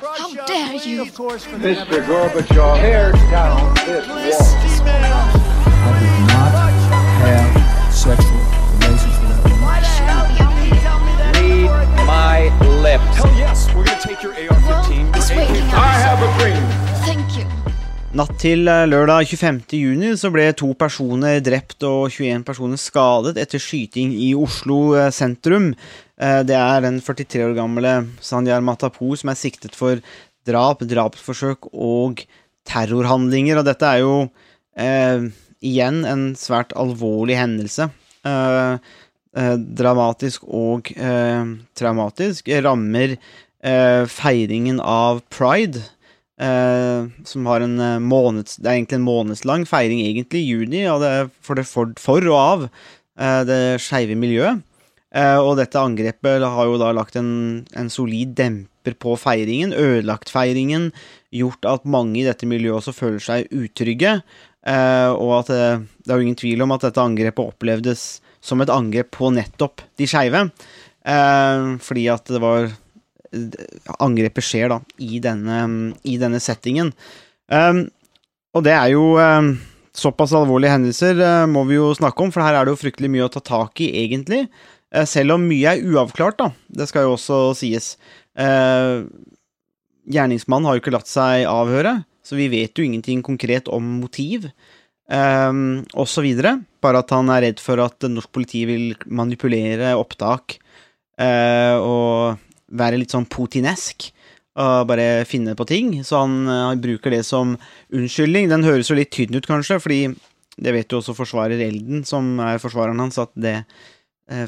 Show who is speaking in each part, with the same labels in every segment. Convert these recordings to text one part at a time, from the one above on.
Speaker 1: How dare you?
Speaker 2: Mr. Gorbachev, tear down this wall.
Speaker 3: I did not have sexual relations with that woman.
Speaker 2: Read my lips.
Speaker 4: Hell yes, we're gonna take your AR-15.
Speaker 1: It's
Speaker 4: your
Speaker 1: waking
Speaker 4: AK.
Speaker 1: up.
Speaker 2: I have a dream.
Speaker 1: Thank you.
Speaker 5: Natt til eh, lørdag 25. juni så ble to personer drept og 21 personer skadet etter skyting i Oslo eh, sentrum. Eh, Det er den 43 år gamle Sanyar Matapour som er siktet for drap, drapsforsøk og terrorhandlinger. Og dette er jo eh, igjen en svært alvorlig hendelse. Eh, eh, dramatisk og eh, traumatisk. Rammer feiringen av pride. Som har en måneds, Det er egentlig en månedslang feiring, egentlig, i juni, og det for, det, for, for og av det skeive miljøet. Eh, og dette angrepet har jo da lagt en, en solid demper på feiringen, ødelagt feiringen, gjort at mange i dette miljøet også føler seg utrygge. eh, og at det, det er jo ingen tvil om at dette angrepet opplevdes som et angrep på nettopp de skeive. Eh, fordi at det var angrepet skjer da i denne, i denne settingen. Og det er jo såpass alvorlige hendelser må vi jo snakke om, for her er det jo fryktelig mye å ta tak i, egentlig. Uh, selv om mye er uavklart, da. Det skal jo også sies. Eh, gjerningsmannen har jo ikke latt seg avhøre, så vi vet jo ingenting konkret om motiv. eh, videre. Bare at han er redd for at norsk politi vil manipulere opptak eh, og være litt sånn putinesk og bare finne på ting. Så han, eh, han bruker det som unnskyldning. Den høres jo litt tynn ut, kanskje, fordi det vet jo også forsvarer Elden, som er forsvareren hans, at det eh,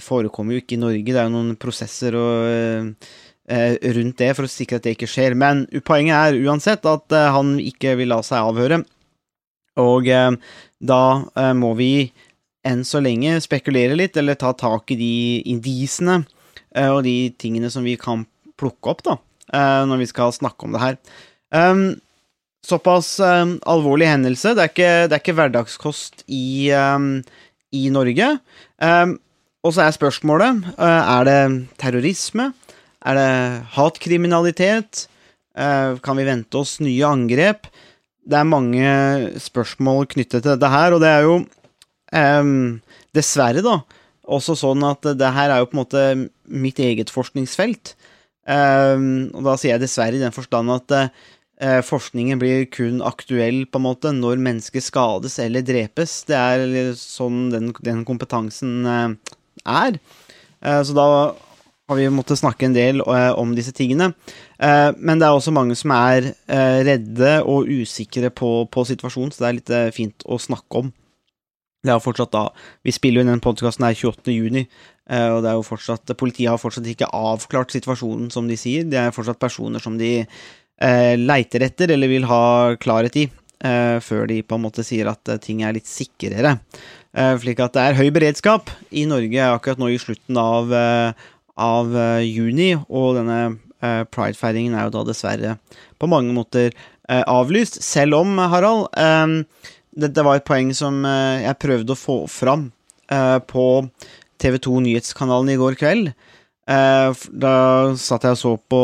Speaker 5: forekommer jo ikke i Norge. Det er jo noen prosesser og, eh, eh, rundt det for å sikre at det ikke skjer. Men poenget er uansett at eh, han ikke vil la seg avhøre. Og eh, da eh, må vi enn så lenge spekulere litt, eller ta tak i de indisene eh, og de tingene som vi kan plukke opp, da, eh, når vi skal snakke om det her. Um, såpass um, alvorlig hendelse. Det er ikke, det er ikke hverdagskost i, um, i Norge. Um, og så er spørsmålet uh, Er det terrorisme? Er det hatkriminalitet? Uh, kan vi vente oss nye angrep? Det er mange spørsmål knyttet til dette her, og det er jo um, dessverre, da, også sånn at det her er jo på en måte mitt eget forskningsfelt. Um, og da sier jeg dessverre i den forstand at uh, forskningen blir kun aktuell på en måte når mennesker skades eller drepes. Det er sånn den, den kompetansen uh, er. Uh, så da har vi måttet snakke en del om disse tingene. men det er også mange som er redde og usikre på, på situasjonen, så det er litt fint å snakke om. Det er fortsatt da Vi spiller jo inn den podkasten her 28. juni, eh, og det er jo fortsatt Politiet har fortsatt ikke avklart situasjonen, som de sier. Det er fortsatt personer som de eh, leiter etter eller vil ha klarhet i, eh, før de på en måte sier at eh, ting er litt sikrere. Eh, slik at det er høy beredskap i Norge akkurat nå i slutten av, eh, av eh, juni, og denne pridefeiringen er jo da dessverre på mange måter avlyst, selv om, Harald dette var et poeng som jeg prøvde å få fram på TV2 Nyhetskanalen i går kveld. Da satt jeg og så på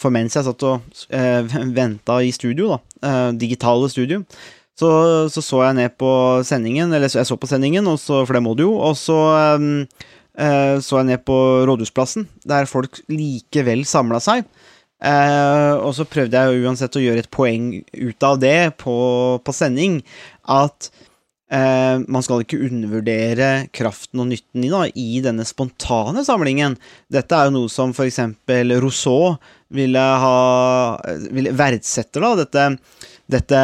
Speaker 5: For mens jeg satt og venta i studio, da, digitale studio, så, så så jeg ned på sendingen, eller jeg så på sendingen, så, for det må du jo, og så um, uh, så jeg ned på Rådhusplassen, der folk likevel samla seg. Uh, og så prøvde jeg uansett å gjøre et poeng ut av det på, på sending, at uh, man skal ikke undervurdere kraften og nytten i, da, i denne spontane samlingen. Dette er jo noe som for eksempel Rousseau ville ha ville verdsette, da, dette, dette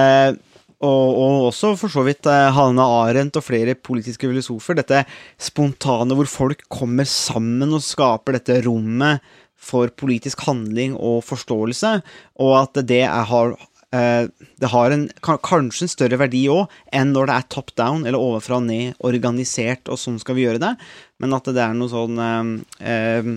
Speaker 5: og, og også for så vidt eh, Hanne Arendt og flere politiske filosofer. Dette spontane hvor folk kommer sammen og skaper dette rommet for politisk handling og forståelse, og at det er, har eh, det har en, kanskje en større verdi òg enn når det er top down eller ovenfra og ned, organisert, og sånn skal vi gjøre det, men at det er noe sånn eh, eh,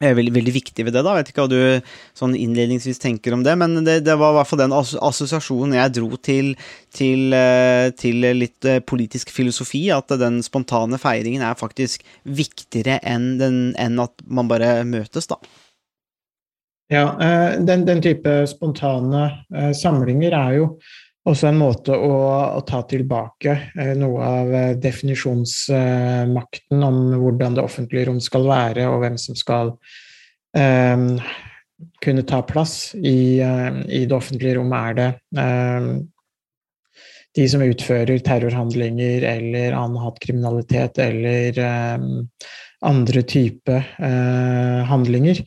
Speaker 5: er veldig, veldig viktig ved det, da. Jeg vet ikke hva du sånn innledningsvis tenker om det, men det, det var i hvert fall den assosiasjonen jeg dro til, til, eh, til litt eh, politisk filosofi, at den spontane feiringen er faktisk viktigere enn, den, enn at man bare møtes, da.
Speaker 6: Ja, eh, den, den type spontane eh, samlinger er jo også en måte å, å ta tilbake eh, noe av eh, definisjonsmakten om hvordan det offentlige rom skal være, og hvem som skal eh, kunne ta plass i, eh, i, det offentlige rom. Er det de som utfører terrorhandlinger eller annen hatkriminalitet eller andre type handlinger?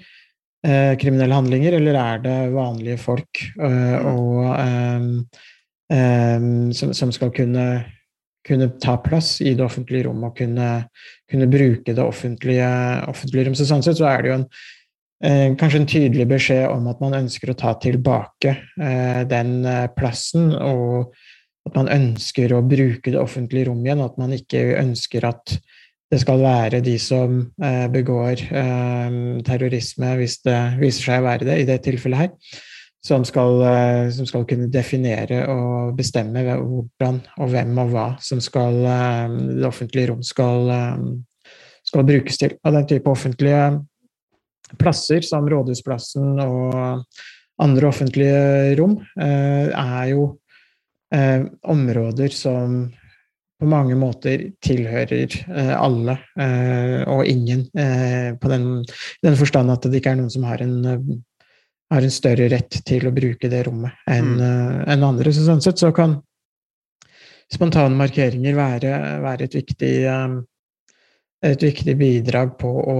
Speaker 6: eh, kriminelle handlinger, eller er det vanlige folk eh, og, eh, som, som, skal kunne, kunne, ta plass i det offentlige rom og kunne, kunne bruke det offentlige, offentlige rom? Så sånn sett så er det jo en eh, kanskje en tydelig beskjed om at man ønsker å ta tilbake eh, den eh, plassen, og at man ønsker å bruke det offentlige rom igjen, at man ikke ønsker at det skal være de som begår terrorisme, hvis det viser seg å være det i det tilfellet her, som skal, eh, som skal kunne definere og bestemme hvordan og hvem og hva som skal, det offentlige rom skal, skal brukes til. Og den type offentlige plasser, som Rådhusplassen og andre offentlige rom, er jo områder som på mange måter tilhører eh, alle eh, og ingen, eh, på den, den, forstand at det ikke er noen som har en, har en større rett til å bruke det rommet enn mm. en andre. Så sånn sett så kan spontane markeringer være, være et, viktig, et viktig bidrag på å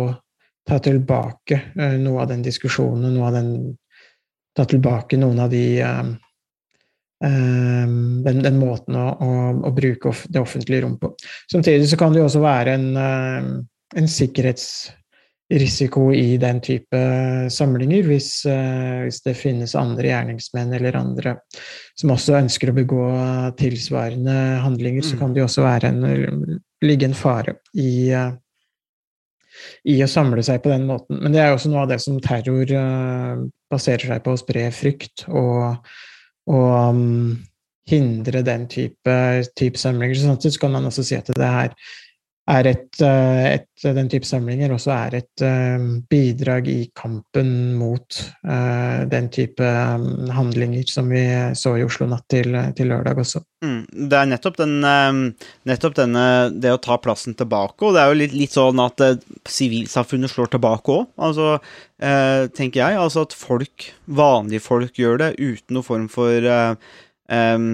Speaker 6: ta tilbake noe av den diskusjonen, noe av den Ta tilbake noen av de den, den, måten å, å, å, bruke det offentlige rom på. Samtidig så kan det jo også være en, en en sikkerhetsrisiko i den type samlinger, hvis, eh, hvis, det finnes andre gjerningsmenn eller andre som også ønsker å begå tilsvarende handlinger, så mm. kan det jo også være en, ligge en fare i, eh, i å samle seg på den måten. Men det er jo også noe av det som terror baserer seg på, å spre frykt og og um, hindre den type, type samlinger. Sånn sett kan man også si at det her er et, uh, et, den type samlinger også er et um, bidrag i kampen mot uh, den type handlinger som vi så i Oslo natt til, til lørdag også.
Speaker 5: Mm, det er nettopp, den, nettopp denne, det å ta plassen tilbake, og det er jo litt, litt sånn at sivilsamfunnet slår tilbake òg. Altså, tenker jeg. Altså at folk, vanlige folk, gjør det uten noen form for um,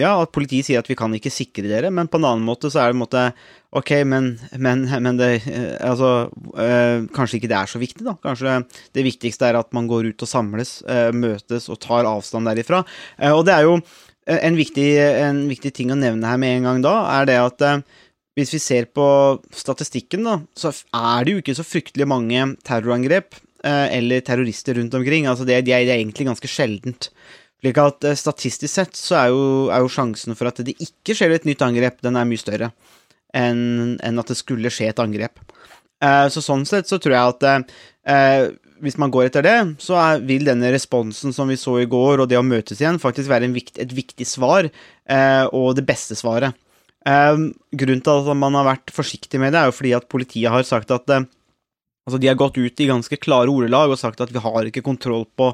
Speaker 5: ja, at politiet sier at vi kan ikke sikre dere, men på en annen måte så er det en måte Ok, men, men, men det eh, Altså, øh, kanskje ikke det er så viktig, da. Kanskje det viktigste er at man går ut og samles, øh, møtes og tar avstand derifra. Uh, og det er jo en viktig, en viktig, ting å nevne her med en gang da, er det at øh, hvis vi ser på statistikken, da, så er det jo ikke så fryktelig mange terrorangrep eller terrorister rundt omkring. Altså det, det, er, egentlig ganske sjeldent. Slik at eh, statistisk sett så er jo, er jo, sjansen for at det ikke skjer et nytt angrep, den er mye større enn, enn at det skulle skje et angrep. Eh, så sånn sett så tror jeg at eh, hvis man går etter det, så er, vil denne responsen som vi så i går, og det å møtes igjen, faktisk være vikt, et viktig svar, eh, og det beste svaret. Eh, grunnen til at man har vært forsiktig med det, er jo fordi at politiet har sagt at Altså, de har gått ut i ganske klare ordelag og sagt at vi har ikke kontroll på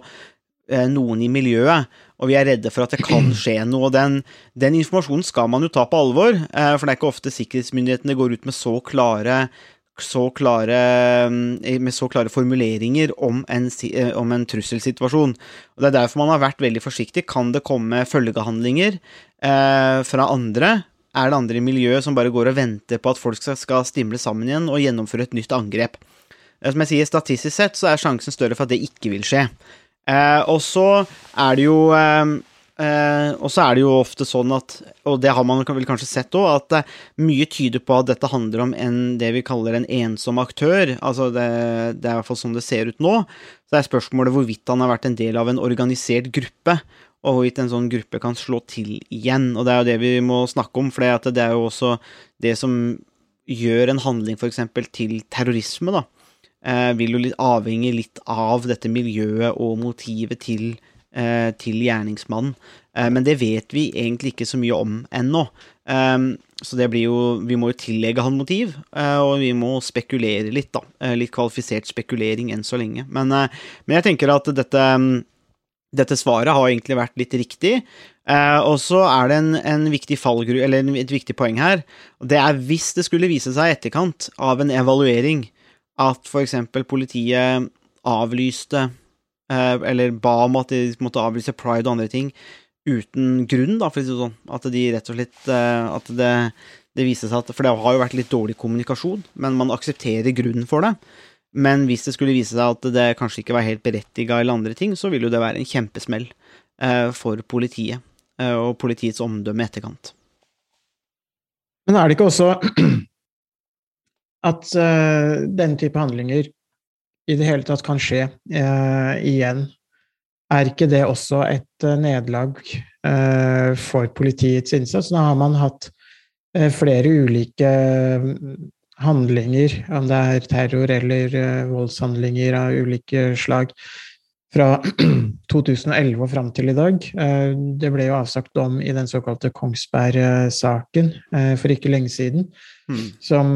Speaker 5: noen i miljøet, og vi er redde for at det kan skje noe. Den, den informasjonen skal man jo ta på alvor, eh, for det er ikke ofte sikkerhetsmyndighetene går ut med så klare, så klare, mm, med så klare formuleringer om en, eh, om en, trusselsituasjon. Og Det er derfor man har vært veldig forsiktig. Kan det komme følgehandlinger eh, fra andre? Er det andre i miljøet som bare går og venter på at folk skal stimle sammen igjen og gjennomføre et nytt angrep? Som jeg sier, Statistisk sett så er sjansen større for at det ikke vil skje. Eh, og så er det jo eh, eh, og så er det jo ofte sånn at, og det har man vel kanskje sett òg, at eh, mye tyder på at dette handler om en, det vi kaller en ensom aktør. Altså det, det, er i hvert fall sånn det ser ut nå. Så er spørsmålet hvorvidt han har vært en del av en organisert gruppe, og hvorvidt en sånn gruppe kan slå til igjen. Og det er jo det vi må snakke om, for det er jo også det som gjør en handling f.eks. til terrorisme, da vil jo litt avhenge litt av dette miljøet og motivet til, eh, til gjerningsmannen. Eh, men det vet vi egentlig ikke så mye om ennå. Eh, så det blir jo Vi må jo tillegge han motiv, eh, og vi må spekulere litt, da. Eh, litt kvalifisert spekulering enn så lenge. Men, eh, men jeg tenker at dette, dette svaret har egentlig vært litt riktig. Eh, og så er det en, en viktig fallgru, eller et viktig poeng her. Det er hvis det skulle vise seg i etterkant av en evaluering at for eksempel politiet avlyste eh, eller ba om at de måtte avlyse pride og andre ting uten grunn, da, for å si det sånn. At de rett og slett eh, At det, det viste seg at For det har jo vært litt dårlig kommunikasjon, men man aksepterer grunnen for det. Men hvis det skulle vise seg at det kanskje ikke var helt berettiga eller andre ting, så ville jo det være en kjempesmell eh, for politiet og politiets omdømme i etterkant.
Speaker 6: Men er det ikke også at uh, denne type handlinger i det hele tatt kan skje uh, igjen? Er ikke det også et uh, nederlag for politiets innsats? Nå har man hatt flere ulike mm, handlinger, om det er terror eller voldshandlinger av ulike slag, fra 2011 og fram til i dag. Det ble jo avsagt dom i den såkalte Kongsberg-saken for ikke lenge siden,
Speaker 5: Mm.
Speaker 6: som,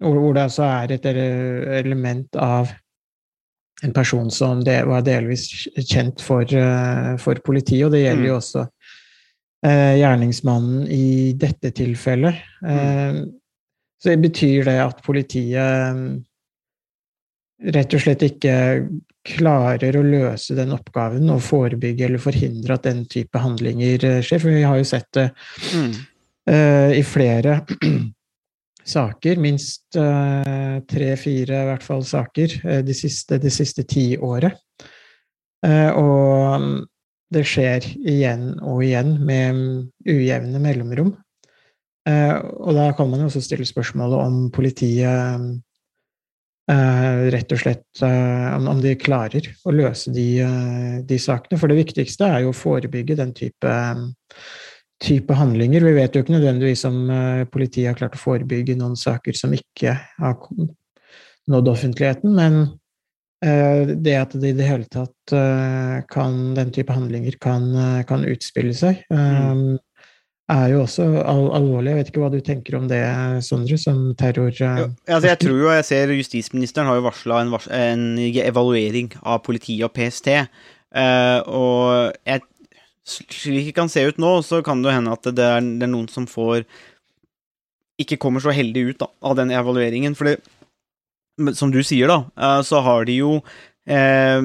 Speaker 6: hvor det altså er et element av en person som det var delvis kjent for, eh, for politiet, og det gjelder
Speaker 5: Mm.
Speaker 6: jo også eh, gjerningsmannen i dette tilfellet. Eh, Så det betyr det at politiet mm, rett og slett ikke klarer å løse den oppgaven og forebygge eller forhindre at den type handlinger eh, skjer. For vi har jo sett det
Speaker 5: Mm.
Speaker 6: eh, i flere saker, minst eh, tre-fire i hvert fall saker, eh, de siste, de siste tiåret. Eh, og mm, det skjer igjen og igjen med mm, ujevne mellomrom. Og da kan man jo også stille spørsmålet om politiet mm, rett og slett om, de klarer å løse de, de sakene. For det viktigste er jo å forebygge den type type handlinger. Vi vet jo ikke nødvendigvis om eh, politiet har klart å forebygge noen saker som ikke har nådd offentligheten, men eh, det at det i det hele tatt eh, kan, den type handlinger kan, kan utspille seg, mm. er jo også al alvorlig. Jeg vet ikke hva du tenker om det, Sondre, som terror...
Speaker 5: Jo, altså jeg tror jo jeg ser justisministeren har jo varsla en, en evaluering av politiet og PST. og jeg, slik det kan se ut nå, så kan det hende at det er, det er noen som får Ikke kommer så heldig ut da, av den evalueringen. For som du sier, da, eh, så har de jo eh,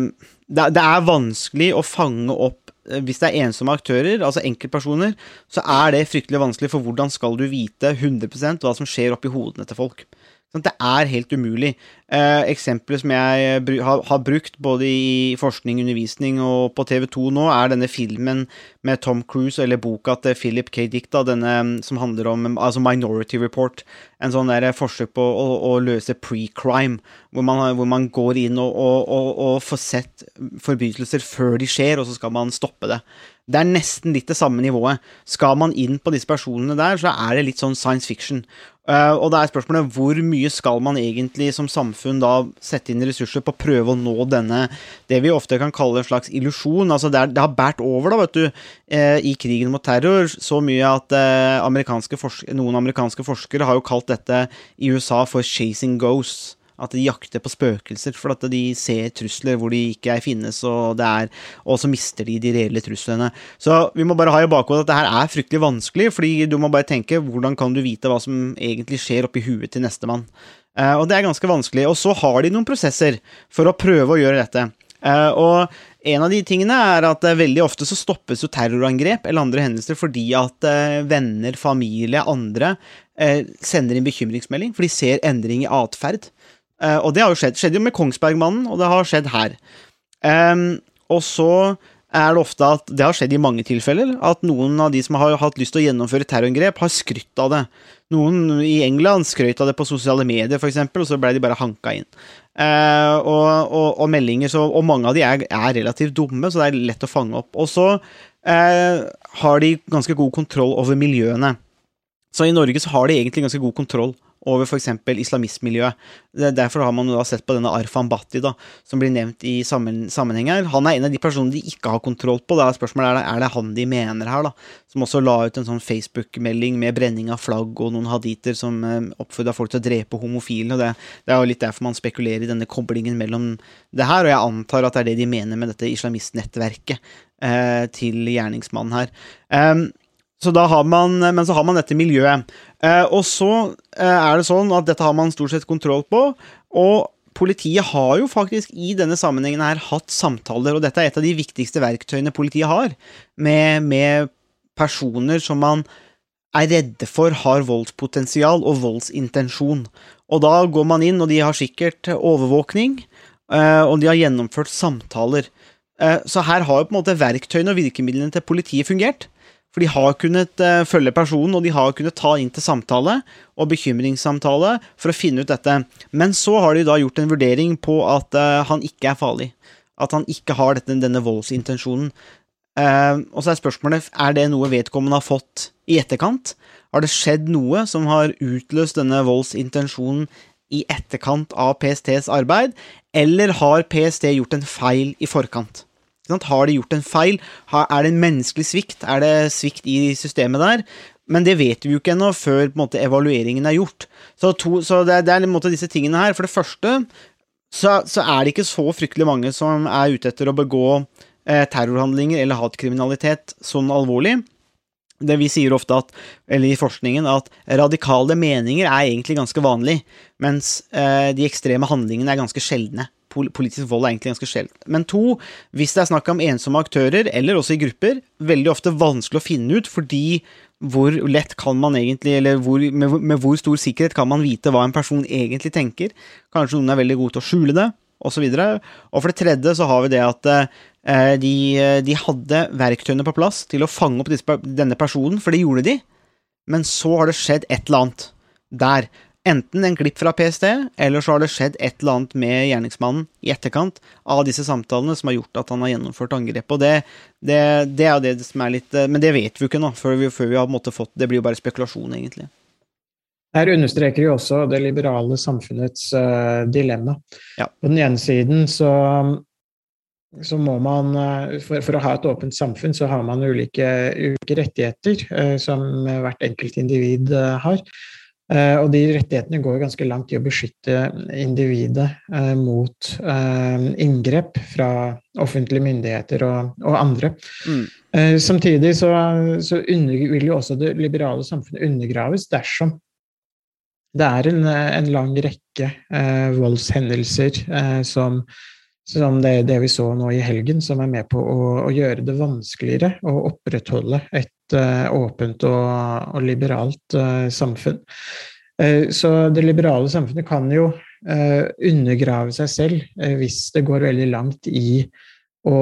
Speaker 5: det, det er vanskelig å fange opp eh, hvis det er ensomme aktører, altså enkeltpersoner, så er det fryktelig vanskelig, for hvordan skal du vite 100% hva som skjer oppi hodene til folk? Sånn, det er helt umulig. Eh, eksempler som jeg br har, har brukt både i forskning, undervisning og på TV2 nå, er denne filmen med Tom Cruise, eller boka til Philip K. Dick, da, denne mm, som handler om altså Minority Report. En sånn der forsøk på å, å løse pre-crime, hvor, hvor man går inn og, og, og, og får sett forbrytelser før de skjer, og så skal man stoppe det. Det er nesten litt det samme nivået. Skal man inn på disse personene der, så er det litt sånn science fiction. Uh, og da er spørsmålet hvor mye skal man egentlig som samfunn da sette inn ressurser på å prøve å nå denne, det vi ofte kan kalle en slags illusjon. Altså det, er, det har båret over, da, vet du, uh, i krigen mot terror, så mye at uh, amerikanske noen amerikanske forskere har jo kalt dette i USA for 'chasing ghosts'. At de jakter på spøkelser, for at de ser trusler hvor de ikke finnes, og, det er, og så mister de de reelle truslene. Så vi må bare ha i bakhodet at det her er fryktelig vanskelig, fordi du må bare tenke hvordan kan du vite hva som egentlig skjer oppi huet til nestemann. Uh, og det er ganske vanskelig. Og så har de noen prosesser for å prøve å gjøre dette. Uh, og en av de tingene er at uh, veldig ofte så stoppes jo terrorangrep eller andre hendelser fordi at eh, venner, familie, andre eh, sender inn bekymringsmelding, for de ser endring i atferd. Eh, og det har jo skjedd. skjedde jo med Kongsbergmannen, og det har skjedd her. Og så er det ofte at det har skjedd i mange tilfeller, at noen av de som har hatt lyst til å gjennomføre terrorangrep, har skrytt av det. Noen i England skrøt av det på sosiale medier, f.eks., og så ble de bare hanka inn. Eh, og, og, og meldinger, så, og mange av de er, er relativt dumme, så det er lett å fange opp. Og så eh, har de ganske god kontroll over miljøene. Så i Norge så har de egentlig ganske god kontroll over f.eks. islamistmiljøet. Derfor har man jo da sett på denne Arfan Bhatti, da, som blir nevnt i sammen, sammenheng her. Han er en av de personene de ikke har kontroll på. Da er spørsmålet er det, han de mener her, da. Som også la ut en sånn Facebook-melding med brenning av flagg og noen haditer som eh, oppfordra folk til å drepe homofile. og det, det er jo litt derfor man spekulerer i denne koblingen mellom det her, og jeg antar at det er det de mener med dette islamistnettverket eh, til gjerningsmannen her. Em, så man, men så har man dette miljøet. Eh, og så eh, er det sånn at dette har man stort sett kontroll på. Og politiet har jo faktisk i denne sammenhengen her hatt samtaler, og dette er et av de viktigste verktøyene politiet har, med, med personer som man er redde for har voldspotensial og voldsintensjon. Og da går man inn, og de har sikkert overvåkning, eh, og de har gjennomført samtaler. Så her har jo på en måte verktøyene og virkemidlene til politiet fungert. For de har kunnet uh, følge personen, og de har kunnet ta inn til samtale og bekymringssamtale for å finne ut dette. Men så har de da gjort en vurdering på at uh, han ikke er farlig. At han ikke har dette, denne voldsintensjonen. Uh, og så er spørsmålet er det noe vedkommende har fått i etterkant. Har det skjedd noe som har utløst denne voldsintensjonen i etterkant av PSTs arbeid, eller har PST gjort en feil i forkant? Har de gjort en feil? Er det en menneskelig svikt? Er det svikt i systemet der? Men det vet vi jo ikke ennå før måte, evalueringen er gjort. Så, to, så det, det er en måte disse tingene her. For det første så, så er det ikke så fryktelig mange som er ute etter å begå eh, terrorhandlinger eller hatkriminalitet sånn alvorlig. Det Vi sier ofte at, eller i forskningen at radikale meninger er egentlig ganske vanlig, mens eh, de ekstreme handlingene er ganske sjeldne. Pol politisk vold er egentlig ganske sjeldent. Men to, hvis det er snakk om ensomme aktører, eller også i grupper, veldig ofte vanskelig å finne ut, fordi hvor lett kan man egentlig, eller hvor, med, med hvor stor sikkerhet kan man vite hva en person egentlig tenker? Kanskje noen er veldig gode til å skjule det, osv. Og, og for det tredje så har vi det at eh, de, de hadde verktøyene på plass til å fange opp disse, denne personen, for det gjorde de. Men så har det skjedd et eller annet der. Enten en glipp fra PST, eller så har det skjedd et eller annet med gjerningsmannen i etterkant av disse samtalene som har gjort at han har gjennomført angrep. Og det, det, det er det som er litt eh, Men det vet vi jo ikke nå, før vi, før vi har fått Det blir jo bare spekulasjon, egentlig.
Speaker 6: Her understreker jo også det liberale samfunnets uh, dilemma.
Speaker 5: Ja.
Speaker 6: På den ene siden så, så må man eh, for, for å ha et åpent samfunn, så har man ulike, ulike rettigheter uh, som hvert enkelt individ har. Eh, og de rettighetene går ganske langt i å beskytte individet eh, mot eh, inngrep fra offentlige myndigheter og, og andre.
Speaker 5: Mm.
Speaker 6: Samtidig så, så under, vil jo også det liberale samfunnet undergraves dersom det er en, en lang rekke eh, voldshendelser eh, som, som det, det vi så nå i helgen, som er med på å, å gjøre det vanskeligere å opprettholde et åpent og, og liberalt eh, samfunn. Eh, så det liberale samfunnet kan jo eh, undergrave seg selv eh, hvis det går veldig langt i å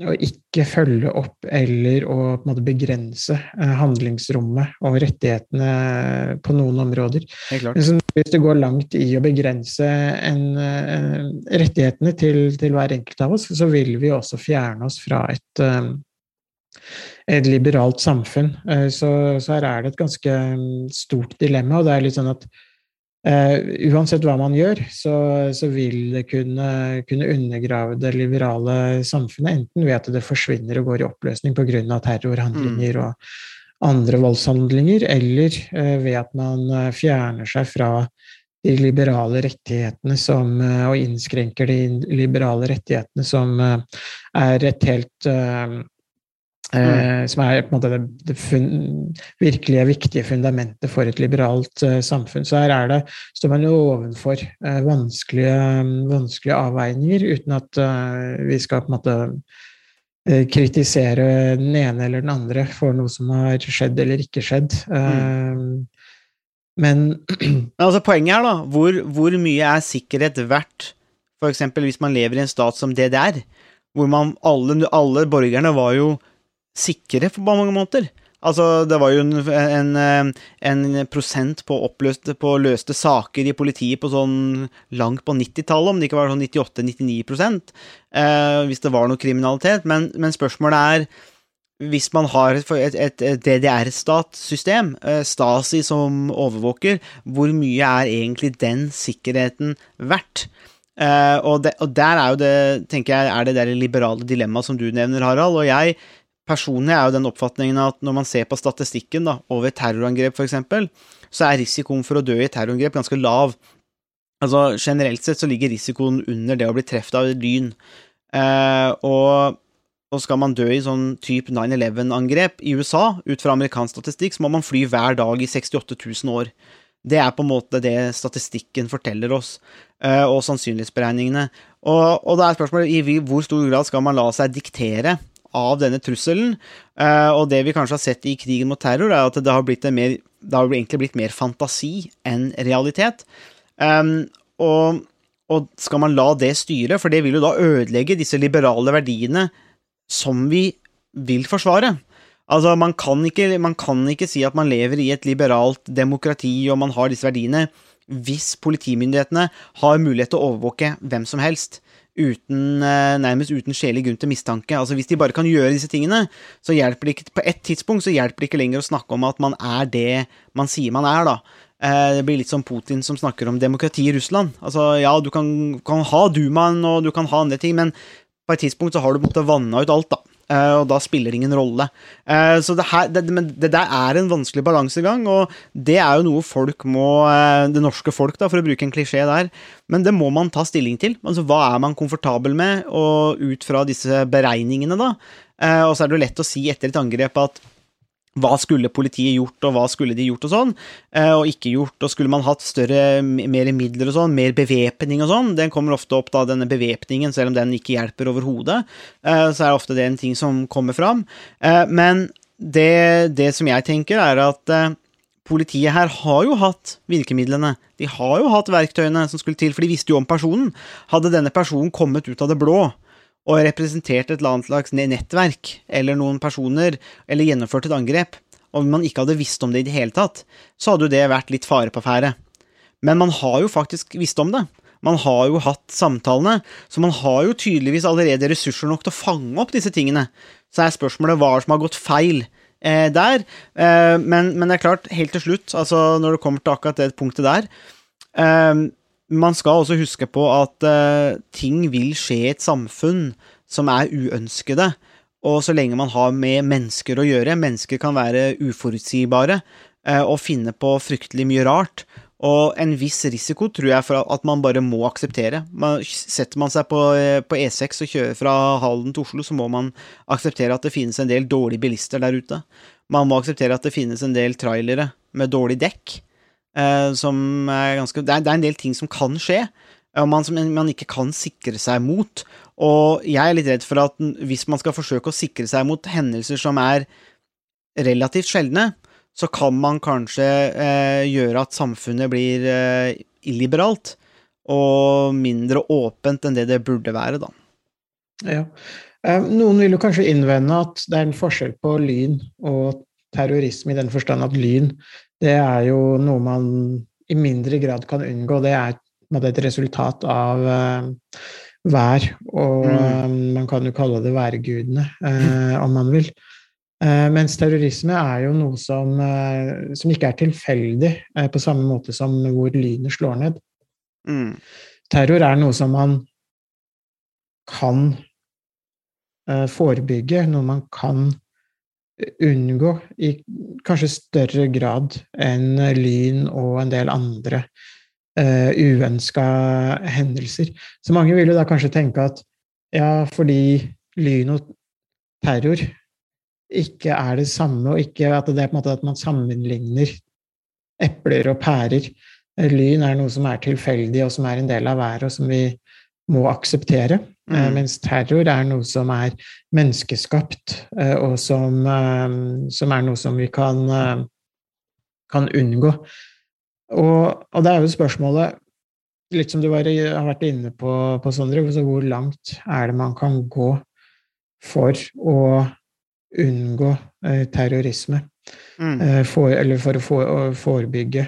Speaker 6: å ikke følge opp eller å begrense eh, handlingsrommet og rettighetene på noen områder. Så hvis det går langt i å begrense en, eh, rettighetene til, til hver enkelt av oss, så vil vi også fjerne oss fra et, eh, et liberalt samfunn. Eh, Så, så her er det et ganske mm, stort dilemma, og det er litt sånn at uh, uansett hva man gjør, så, så vil det kunne, kunne undergrave det liberale samfunnet, enten ved at det forsvinner og går i oppløsning pga. terrorhandlinger og andre voldshandlinger, eller uh, ved at man fjerner seg fra de liberale rettighetene som, og innskrenker de liberale rettighetene som er et helt eh, Eh, som er på en måte det, det fun, virkelige viktige fundamentet for et liberalt eh, samfunn. Så her er det, står man jo ovenfor eh, vanskelige, vanskelige avveininger, uten at eh, vi skal på en måte kritisere den ene eller den andre for noe som har skjedd eller ikke skjedd. Eh, Men
Speaker 5: altså poenget her, da, hvor, hvor mye er sikkerhet verdt, eksempel hvis man lever i en stat som DDR, hvor man, alle, alle borgerne var jo sikre på mange måter. Altså, det var jo en, en, en prosent på oppløste, på løste saker i politiet på sånn langt på 90-tallet, om det ikke var sånn 98-99 eh, hvis det var noe kriminalitet. Men, men spørsmålet er hvis man har et, et, et DDR-statssystem, eh, Stasi som overvåker, hvor mye er egentlig den sikkerheten verdt? Eh, og, de, og, der er jo det, tenker jeg, er det der liberale dilemmaet som du nevner, Harald. Og jeg personlig er jo den oppfatningen at når man ser på statistikken da, over terrorangrep, f.eks., så er risikoen for å dø i terrorangrep ganske lav. Altså Generelt sett så ligger risikoen under det å bli truffet av lyn. Eh, og, og, skal man dø i sånn type 9-11-angrep i USA, ut fra amerikansk statistikk, så må man fly hver dag i 68 000 år. Det er på en måte det statistikken forteller oss, eh, og sannsynlighetsberegningene. Og, og da er spørsmålet i hvor stor grad skal man la seg diktere av denne trusselen. Eh, og det vi kanskje har sett i krigen mot terror, er at det har blitt, mer, det har egentlig blitt mer fantasi enn realitet. Um, og, og, skal man la det styre, for det vil jo da ødelegge disse liberale verdiene som vi vil forsvare. Altså, man kan, ikke, man kan ikke si at man lever i et liberalt demokrati og man har disse verdiene, hvis politimyndighetene har mulighet til å overvåke hvem som helst. Uten, eh, nærmest uten skjelig grunn til mistanke. Altså Hvis de bare kan gjøre disse tingene, så hjelper det ikke på et tidspunkt så hjelper det ikke lenger å snakke om at man er det man sier man er. da. Eh, det blir litt som Putin som snakker om demokrati i Russland. Altså, Ja, du kan, kan ha dumaen og du kan ha andre ting, men på et tidspunkt så har du måttet vanne ut alt, da. Eh, og da spiller ingen rolle. Eh, så det, her, det, det, der er en vanskelig balansegang, og det er jo noe folk må eh, Det norske folk, da, for å bruke en klisjé der, men det må man ta stilling til. Altså, Hva er man komfortabel med, og ut fra disse beregningene, da? Og så er det jo lett å si etter et angrep at hva skulle politiet gjort, og hva skulle de gjort, og sånn, eh, og ikke gjort, og skulle man hatt større, mer midler og sånn, mer bevæpning og sånn, den kommer ofte opp, da, denne bevæpningen, selv om den ikke hjelper overhodet, eh, så er ofte det en ting som kommer fram. Eh, men det, det som jeg tenker, er at politiet her har jo hatt virkemidlene, de har jo hatt verktøyene som skulle til, for de visste jo om personen. Hadde denne personen kommet ut av det blå, og representert et eller annet slags nettverk eller noen personer, eller gjennomført et angrep, og man ikke hadde visst om det i det hele tatt, så hadde jo det vært litt fare på ferde. Men man har jo faktisk visst om det. Man har jo hatt samtalene, så man har jo tydeligvis allerede ressurser nok til å fange opp disse tingene. Så er spørsmålet hva som har gått feil eh, der. Eh, men, men, det er klart, helt til slutt, altså når det kommer til akkurat det punktet der eh, man skal også huske på at uh, ting vil skje i et samfunn som er uønskede. Og så lenge man har med mennesker å gjøre Mennesker kan være uforutsigbare uh, og finne på fryktelig mye rart. Og en viss risiko tror jeg for at man bare må akseptere. Man, setter man seg på, uh, på, E6 og kjører fra Halden til Oslo, så må man akseptere at det finnes en del dårlige bilister der ute. Man må akseptere at det finnes en del trailere med dårlig dekk. Uh, som er ganske det er, det er, en del ting som kan skje, og man, som man ikke kan sikre seg mot. Og jeg er litt redd for at hvis man skal forsøke å sikre seg mot hendelser som er relativt sjeldne, så kan man kanskje eh, gjøre at samfunnet blir eh, illiberalt og mindre åpent enn det det burde være, da.
Speaker 6: Ja. Noen vil jo kanskje innvende at det er en forskjell på lyn og terrorisme i den forstand at lyn det er jo noe man i mindre grad kan unngå. Det er et resultat av uh, vær, og mm. um, man kan jo kalle det værgudene, uh, om man vil. Uh, mens terrorisme er jo noe som, som ikke er tilfeldig, på samme måte som hvor lynet slår ned. Mm. Terror er noe som man kan forebygge, noe man kan unngå i kanskje større grad enn lyn og en del andre uh, uønska hendelser. Så mange vil jo da kanskje tenke at ja, fordi lyn og terror ikke er det samme, og ikke at det er på en måte at man sammenligner epler og pærer. Lyn er noe som er tilfeldig, og som er en del av været, og som vi må akseptere. Eh, mm. Mens terror er noe som er menneskeskapt, eh, og som, eh, som er noe som vi kan, kan unngå. Og, og, det er jo spørsmålet, litt som du var, har vært inne på, på Sondre, hvor langt er det man kan gå for å unngå terrorisme? Mm. For, eller for å, for, å forebygge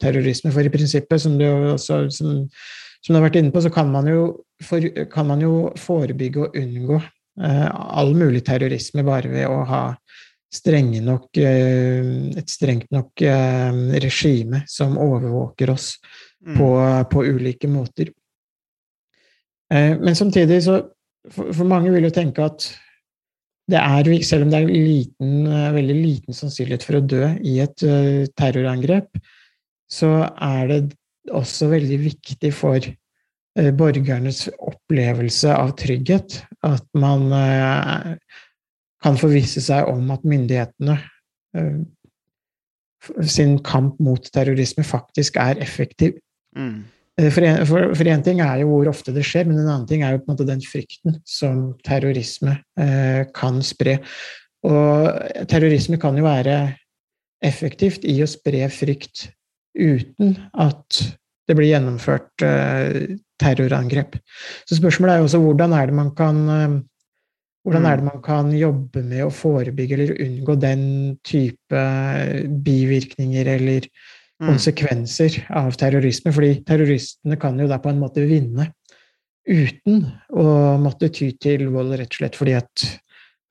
Speaker 6: terrorisme. For i prinsippet, som du også som, som du har vært inne på, så kan man jo, for, kan man jo forebygge og unngå eh, all mulig terrorisme bare ved å ha strenge nok, eh, et strengt nok eh, regime som overvåker oss
Speaker 5: Mm.
Speaker 6: på, på ulike måter. Eh, Men samtidig så For, for mange vil jo tenke at det er, selv om det er liten, eh, veldig liten sannsynlighet for å dø i et eh, terrorangrep, så er det også veldig viktig for eh, borgernes opplevelse av trygghet at man eh, kan forvisse seg om at myndighetene eh, sin kamp mot terrorisme faktisk er effektiv.
Speaker 5: Mm.
Speaker 6: For en ting er jo hvor ofte det skjer, men en annen ting er jo på en måte den frykten som terrorisme eh, kan spre. Og terrorisme kan jo være effektivt i å spre frykt uten at det blir gjennomført eh, terrorangrep. Så spørsmålet er jo også hvordan er det man kan eh, hvordan er det man kan jobbe med å forebygge eller unngå den type bivirkninger eller
Speaker 5: Mm.
Speaker 6: konsekvenser av terrorisme. Fordi terroristene kan jo da på en måte vinne uten å måtte ty til vold, rett og slett fordi at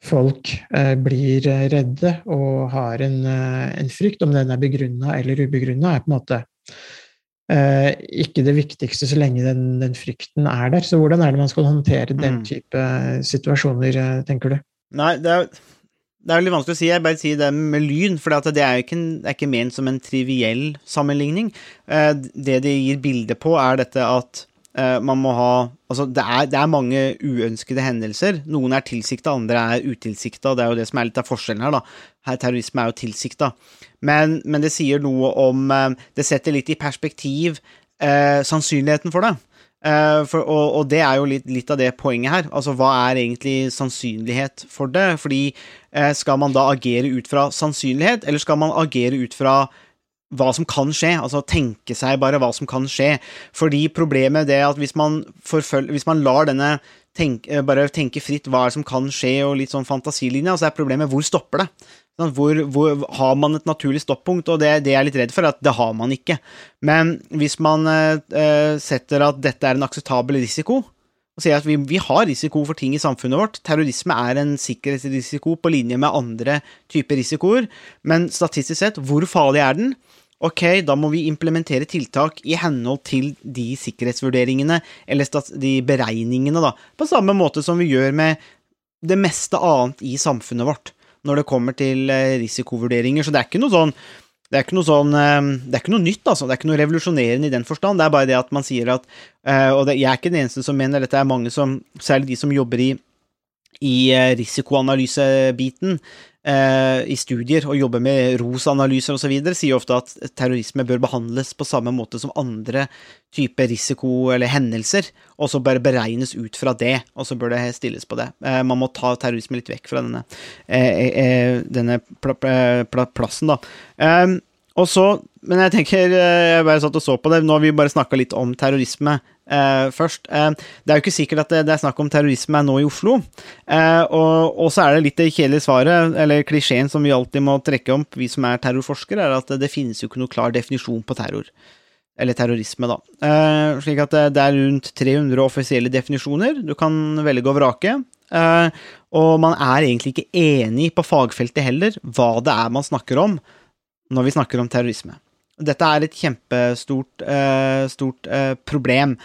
Speaker 6: folk eh, blir eh, redde og har en, eh, en frykt, om den er begrunna eller ubegrunna, er på en måte ikke det viktigste så lenge den, den frykten er der. Så hvordan er det man skal håndtere den
Speaker 5: Mm.
Speaker 6: type situasjoner, tenker du?
Speaker 5: Nei, det er, det er veldig vanskelig å si. Jeg bare sier det med lyn, for det er ikke, det er ikke ment som en triviell sammenligning. Det det gir bilde på, er dette at man må ha Altså, det er, det er mange uønskede hendelser. Noen er tilsikta, andre er utilsikta. Det er jo det som er litt av forskjellen her, da. Her, terrorisme er jo tilsikta. Men, men det sier noe om eh, Det setter litt i perspektiv eh, sannsynligheten for det. Eh, for, og, og det er jo litt, litt av det poenget her. Altså, hva er egentlig sannsynlighet for det? Fordi eh, skal man da agere ut fra sannsynlighet, eller skal man agere ut fra hva som kan skje, altså tenke seg bare hva som kan skje. Fordi problemet er at hvis man, forføl- hvis man lar denne tenk, eh, bare tenke fritt hva som kan skje, og litt sånn fantasilinja, så er problemet hvor stopper det? Sånn, Hvor, hvor har man et naturlig stoppunkt, og det, det er jeg litt redd for, at det har man ikke. Men hvis man eh, setter at dette er en akseptabel risiko, og sier at vi, vi har risiko for ting i samfunnet vårt. Terrorisme er en sikkerhetsrisiko på linje med andre typer risikoer, men statistisk sett, hvor farlig er den? Ok, da må vi implementere tiltak i henhold til de sikkerhetsvurderingene, eller de beregningene, da, på samme måte som vi gjør med det meste annet i samfunnet vårt når det kommer til eh, risikovurderinger. Så det er ikke noe sånn det er noe sånn eh, Det er ikke noe nytt, altså. Det er ikke noe revolusjonerende i den forstand. Det er bare det at man sier at eh, Og jeg er ikke den eneste som mener dette, er mange som Særlig de som jobber i, i eh, risikoanalysebiten, eh, i studier, og jobber med ROS-analyser osv., sier ofte at terrorisme bør behandles på samme måte som andre typer risiko eller hendelser, og så bare beregnes ut fra det, og så bør det stilles på det. Eh, man må ta terrorisme litt vekk fra denne, denne pla pla plassen, da. Og så, men jeg tenker, jeg bare satt og så på det, nå har vi bare snakka litt om terrorisme eh, først. Uh, det er jo ikke sikkert at det, det er snakk om terrorisme nå i Oslo. Uh, og, og så er det litt det kjedelige svaret, eller klisjeen som vi alltid må trekke om, vi som er terrorforskere, er at det finnes jo ikke noe klar definisjon på terror. Eller terrorisme, da. Slik at det, er rundt 300 offisielle definisjoner. Du kan velge og vrake. Og man er egentlig ikke enig på fagfeltet heller hva det er man snakker om når vi snakker om terrorisme. Dette er et kjempestort uh, stort, uh, problem.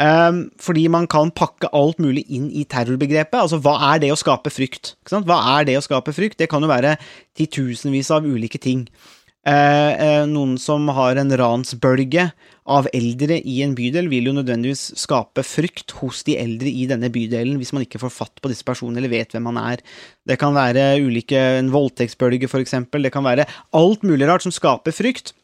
Speaker 5: Um, fordi man kan pakke alt mulig inn i terrorbegrepet. Altså, hva er det å skape frykt? Hva er det å skape frykt? Det kan jo være titusenvis av ulike ting. Uh, noen som har en ransbølge av eldre i en bydel, vil jo nødvendigvis skape frykt hos de eldre i denne bydelen, hvis man ikke får fatt på disse personene eller vet hvem man er. Det kan være ulike, en voldtektsbølge, for eksempel. Det kan være alt mulig rart som skaper frykt.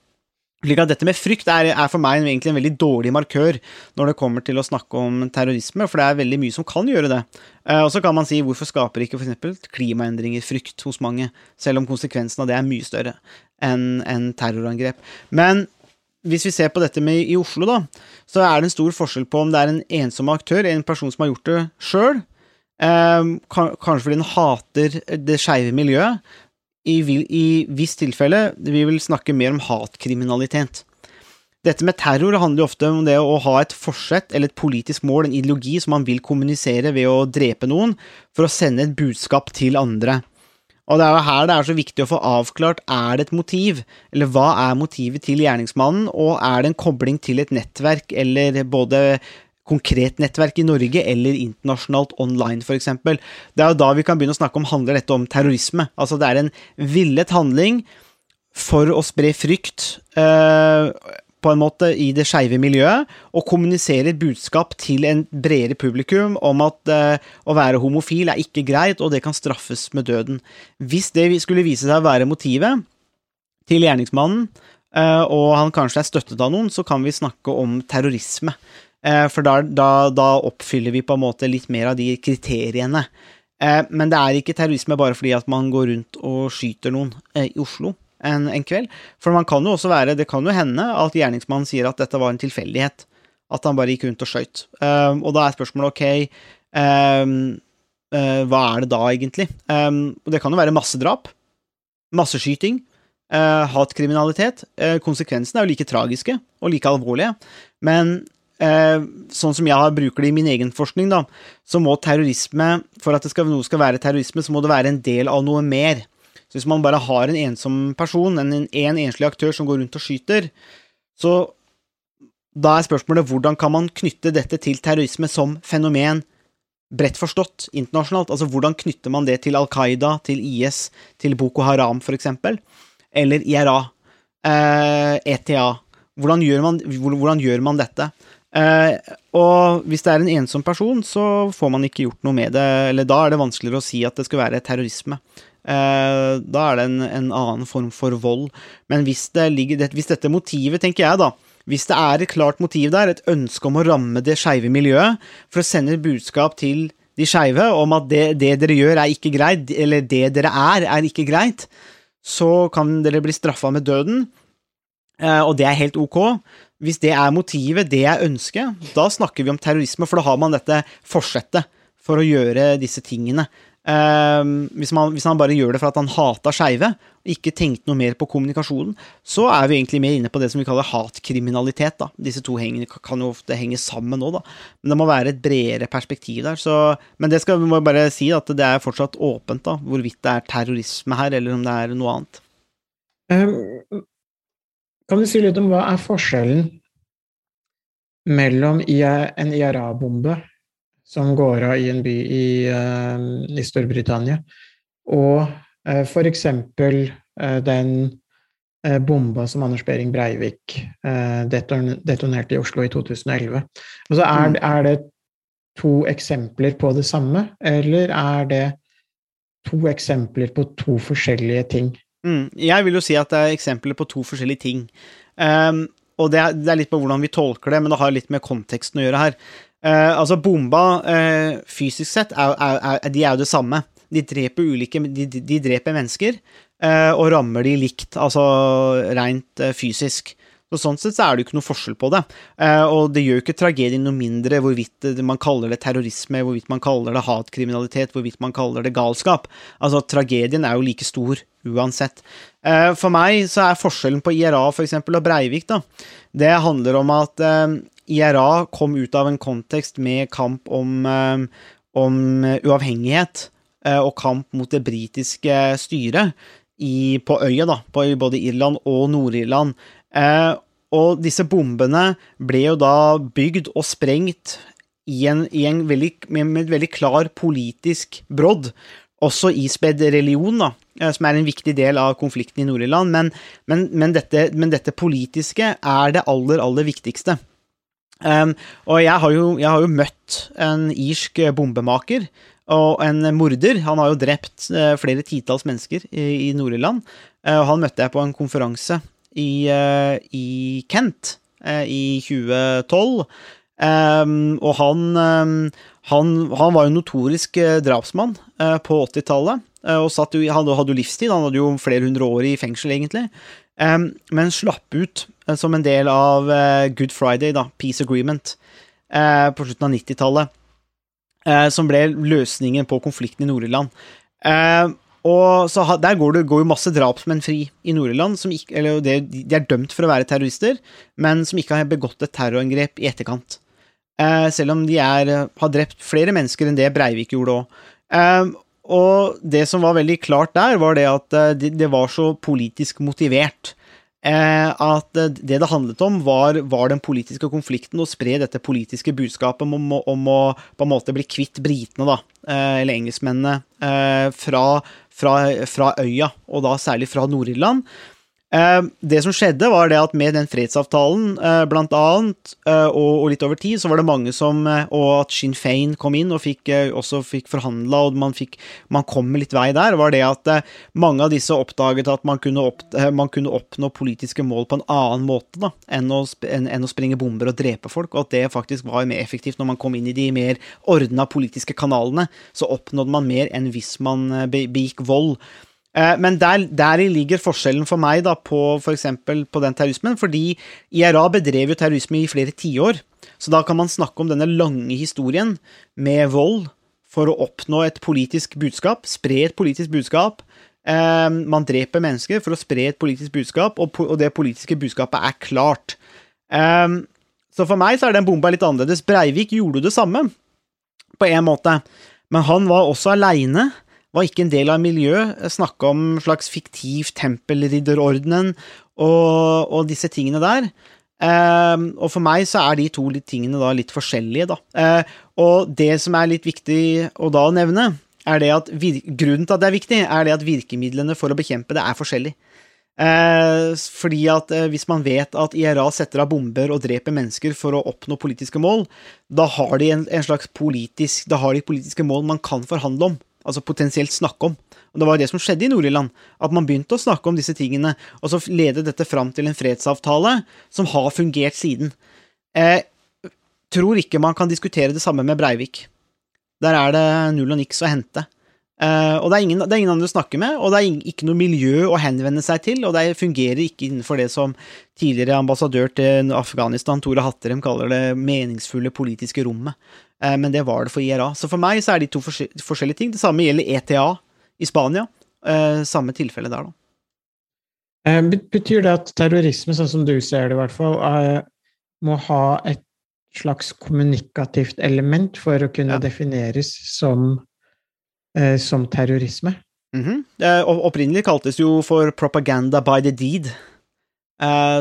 Speaker 5: Slik at dette med frykt er, er, for meg egentlig en veldig dårlig markør når det kommer til å snakke om terrorisme, for det er veldig mye som kan gjøre det. Eh, og så kan man si hvorfor skaper ikke f.eks. klimaendringer frykt hos mange, selv om konsekvensen av det er mye større enn en terrorangrep. Men hvis vi ser på dette med i Oslo, da, så er det en stor forskjell på om det er en ensom aktør, en person som har gjort det sjøl, eh, kanskje fordi den hater det skeive miljøet, i, i visst tilfelle vi vil snakke mer om hatkriminalitet. Dette med terror handler ofte om det å ha et forsett eller et politisk mål, en ideologi som man vil kommunisere ved å drepe noen, for å sende et budskap til andre. Og det er jo her det er så viktig å få avklart er det et motiv, eller hva er motivet til gjerningsmannen, og er det en kobling til et nettverk, eller både konkret nettverk i Norge eller internasjonalt online, f.eks. Det er jo da vi kan begynne å snakke om handler dette om terrorisme. Altså det er en villet handling for å spre frykt. Eh, på en måte i det skeive miljøet, og kommunisere et budskap til en bredere publikum om at eh, å være homofil er ikke greit, og det kan straffes med døden. Hvis det skulle vise seg å være motivet til gjerningsmannen, uh, og han kanskje er støttet av noen, så kan vi snakke om terrorisme. Uh, for da, da, da, oppfyller vi på en måte litt mer av de kriteriene. men det er ikke terrorisme bare fordi at man går rundt og skyter noen i Oslo en, en, kveld. For man kan jo også være, det kan jo hende at gjerningsmannen sier at dette var en tilfeldighet. At han bare gikk rundt og skøyt. Og da er spørsmålet ok, hva er det da egentlig? Det kan jo være massedrap, masseskyting, uh, hatkriminalitet. Uh, konsekvensene er jo like tragiske og like alvorlige. Men sånn som jeg bruker det i min egen forskning, da, så må terrorisme, for at skal, noe skal være terrorisme, så må det være en del av noe mer. Så hvis man bare har en ensom person, en, en enslig aktør som går rundt og skyter, så da er spørsmålet hvordan kan man knytte dette til terrorisme som fenomen bredt forstått internasjonalt? Altså hvordan knytter man det til Al Qaida, til IS, til Boko Haram for eksempel, eller IRA, eh, ETA? Hvordan gjør man, hvordan gjør man dette? Eh, og hvis det er en ensom person, så får man ikke gjort noe med det, eller da er det vanskeligere å si at det skal være terrorisme. Eh, da er det en, en, annen form for vold. Men hvis, det ligger, hvis dette motivet, tenker jeg da, hvis det er et klart motiv der, et ønske om å ramme det skeive miljøet, for å sende et budskap til de skeive om at det, det, dere gjør, er ikke greit, eller det dere er, er ikke greit, så kan dere bli straffa med døden, og det er helt ok. Hvis det er motivet, det er ønsket, da snakker vi om terrorisme, for da har man dette forsettet for å gjøre disse tingene. Uh, hvis, man, hvis, han bare gjør det for at han hata skeive, og ikke tenkte noe mer på kommunikasjonen, så er vi egentlig mer inne på det som vi kaller hatkriminalitet. Da. Disse to hengene, kan jo ofte henge sammen nå, da. Men det må være et bredere perspektiv der. Så, men det skal vi må bare si at det er fortsatt åpent da, hvorvidt det er terrorisme her, eller om det er noe annet.
Speaker 6: Um, kan du si litt om hva er forskjellen mellom en IRA-bombe som går av i en by i, uh, i Storbritannia. Og uh, f.eks. Uh, den bomba som Anders Behring Breivik detonerte i Oslo i 2011. Altså, er, mm. er, det to eksempler på det samme, eller er det to eksempler på to forskjellige ting?
Speaker 5: Mm. Jeg vil jo si at det er eksempler på to forskjellige ting. Um, og det er, det er, litt på hvordan vi tolker det, men det har litt med konteksten å gjøre her. Uh, altså, bomba uh, fysisk sett, er, er, de er jo det samme. De dreper ulike De, de dreper mennesker uh, og rammer de likt, altså rent fysisk. Så Sånn sett så er det jo ikke noe forskjell på det. og det gjør jo ikke tragedien noe mindre hvorvidt man kaller det terrorisme, hvorvidt man kaller det hatkriminalitet, hvorvidt man kaller det galskap. Altså, tragedien er jo like stor uansett. for meg så er forskjellen på IRA for eksempel, og Breivik, da, det handler om at IRA kom ut av en kontekst med kamp om, eh, om uavhengighet eh, og kamp mot det britiske styret i, på øya, da, på både Irland og Nord-Irland. Eh, og disse bombene ble jo da bygd og sprengt i en, i en veldig, med, med, et veldig klar politisk brodd. Også ispedd religion, da, som er en viktig del av konflikten i Nord-Irland. Men, men, men, dette, men dette politiske er det aller, aller viktigste. Um, og jeg har, jo, jeg har, jo, møtt en irsk bombemaker og en morder. Han har jo drept uh, flere titalls mennesker i, i Nord-Irland. Uh, han møtte jeg på en konferanse i, uh, i Kent i 2012. Um, og han, um, han, han, var jo notorisk drapsmann på 80-tallet. og satt jo, han hadde jo livstid, han hadde jo flere hundre år i fengsel, egentlig. men slapp ut uh, som en del av eh, Good Friday, da, Peace Agreement, eh, på slutten av 90-tallet. Som ble løsningen på konflikten i Nord-Irland. og så Der går det går jo masse drapsmenn fri i Nord-Irland. De er dømt for å være terrorister, men som ikke har begått et terrorangrep i etterkant. Eh, selv om de er, har drept flere mennesker enn det Breivik gjorde òg. Eh, og det som var veldig klart der, var det at eh, det, var så politisk motivert. Eh, at eh, det det handlet om, var, var den politiske konflikten, og spre dette politiske budskapet om, å- om å på en måte bli kvitt britene, da, eh, eller engelskmennene, eh, fra, fra, fra øya, og da særlig fra Nord-Irland. Eh, det som skjedde, var det at med den fredsavtalen, eh, blant annet, eh, og, litt over tid, så var det mange som Og at Sinn Fein kom inn og fikk, også fikk forhandla, og man, fikk, man kom litt vei der, var det at mange av disse oppdaget at man kunne, opp, man kunne oppnå politiske mål på en annen måte da, enn å, enn, enn å sprenge bomber og drepe folk, og at det faktisk var mer effektivt når man kom inn i de mer ordna politiske kanalene. Så oppnådde man mer enn hvis man begikk vold. Eh, Men der, deri ligger forskjellen for meg da på eksempel på den terrorismen, fordi IRA bedrev jo terrorisme i flere tiår. Så da kan man snakke om denne lange historien med vold for å oppnå et politisk budskap, spre et politisk budskap. Eh, Man dreper mennesker for å spre et politisk budskap, og det politiske budskapet er klart. Eh, Så for meg så er den bomba litt annerledes. Breivik gjorde det samme, på en måte, men han var også aleine var ikke en del av miljøet. Snakka om en slags fiktiv tempelridderordenen og, og disse tingene der. Ehm, og for meg så er de to tingene da litt forskjellige, da. Eh, og det som er litt viktig å da nevne, er det at grunnen til at det er viktig, er det at virkemidlene for å bekjempe det er forskjellige. Eh, fordi at eh, hvis man vet at IRA setter av bomber og dreper mennesker for å oppnå politiske mål, da har de en, en slags politisk Da har de politiske mål man kan forhandle om, altså potensielt snakke om. Og Det var jo det som skjedde i Nord-Irland, at man begynte å snakke om disse tingene, og så ledet dette fram til en fredsavtale som har fungert siden. Eh, tror ikke man kan diskutere det samme med Breivik. Der er det null og niks å hente. Eh, og det er, ingen, det er ingen andre å snakke med, og det er ikke noe miljø å henvende seg til, og det fungerer ikke innenfor det som tidligere ambassadør til Afghanistan, Tore Hatterem, kaller det meningsfulle politiske rommet. Eh, men det var det for IRA. Så for meg så er de to forskjellige ting. Det samme gjelder ETA i Spania. Eh, samme tilfelle der, da.
Speaker 6: Eh, Betyr det at terrorisme, sånn som du ser det i hvert fall, må ha et slags kommunikativt element for å kunne
Speaker 5: Ja.
Speaker 6: defineres som, som terrorisme?
Speaker 5: Mm -hmm. opprinnelig kaltes det jo for propaganda by the deed.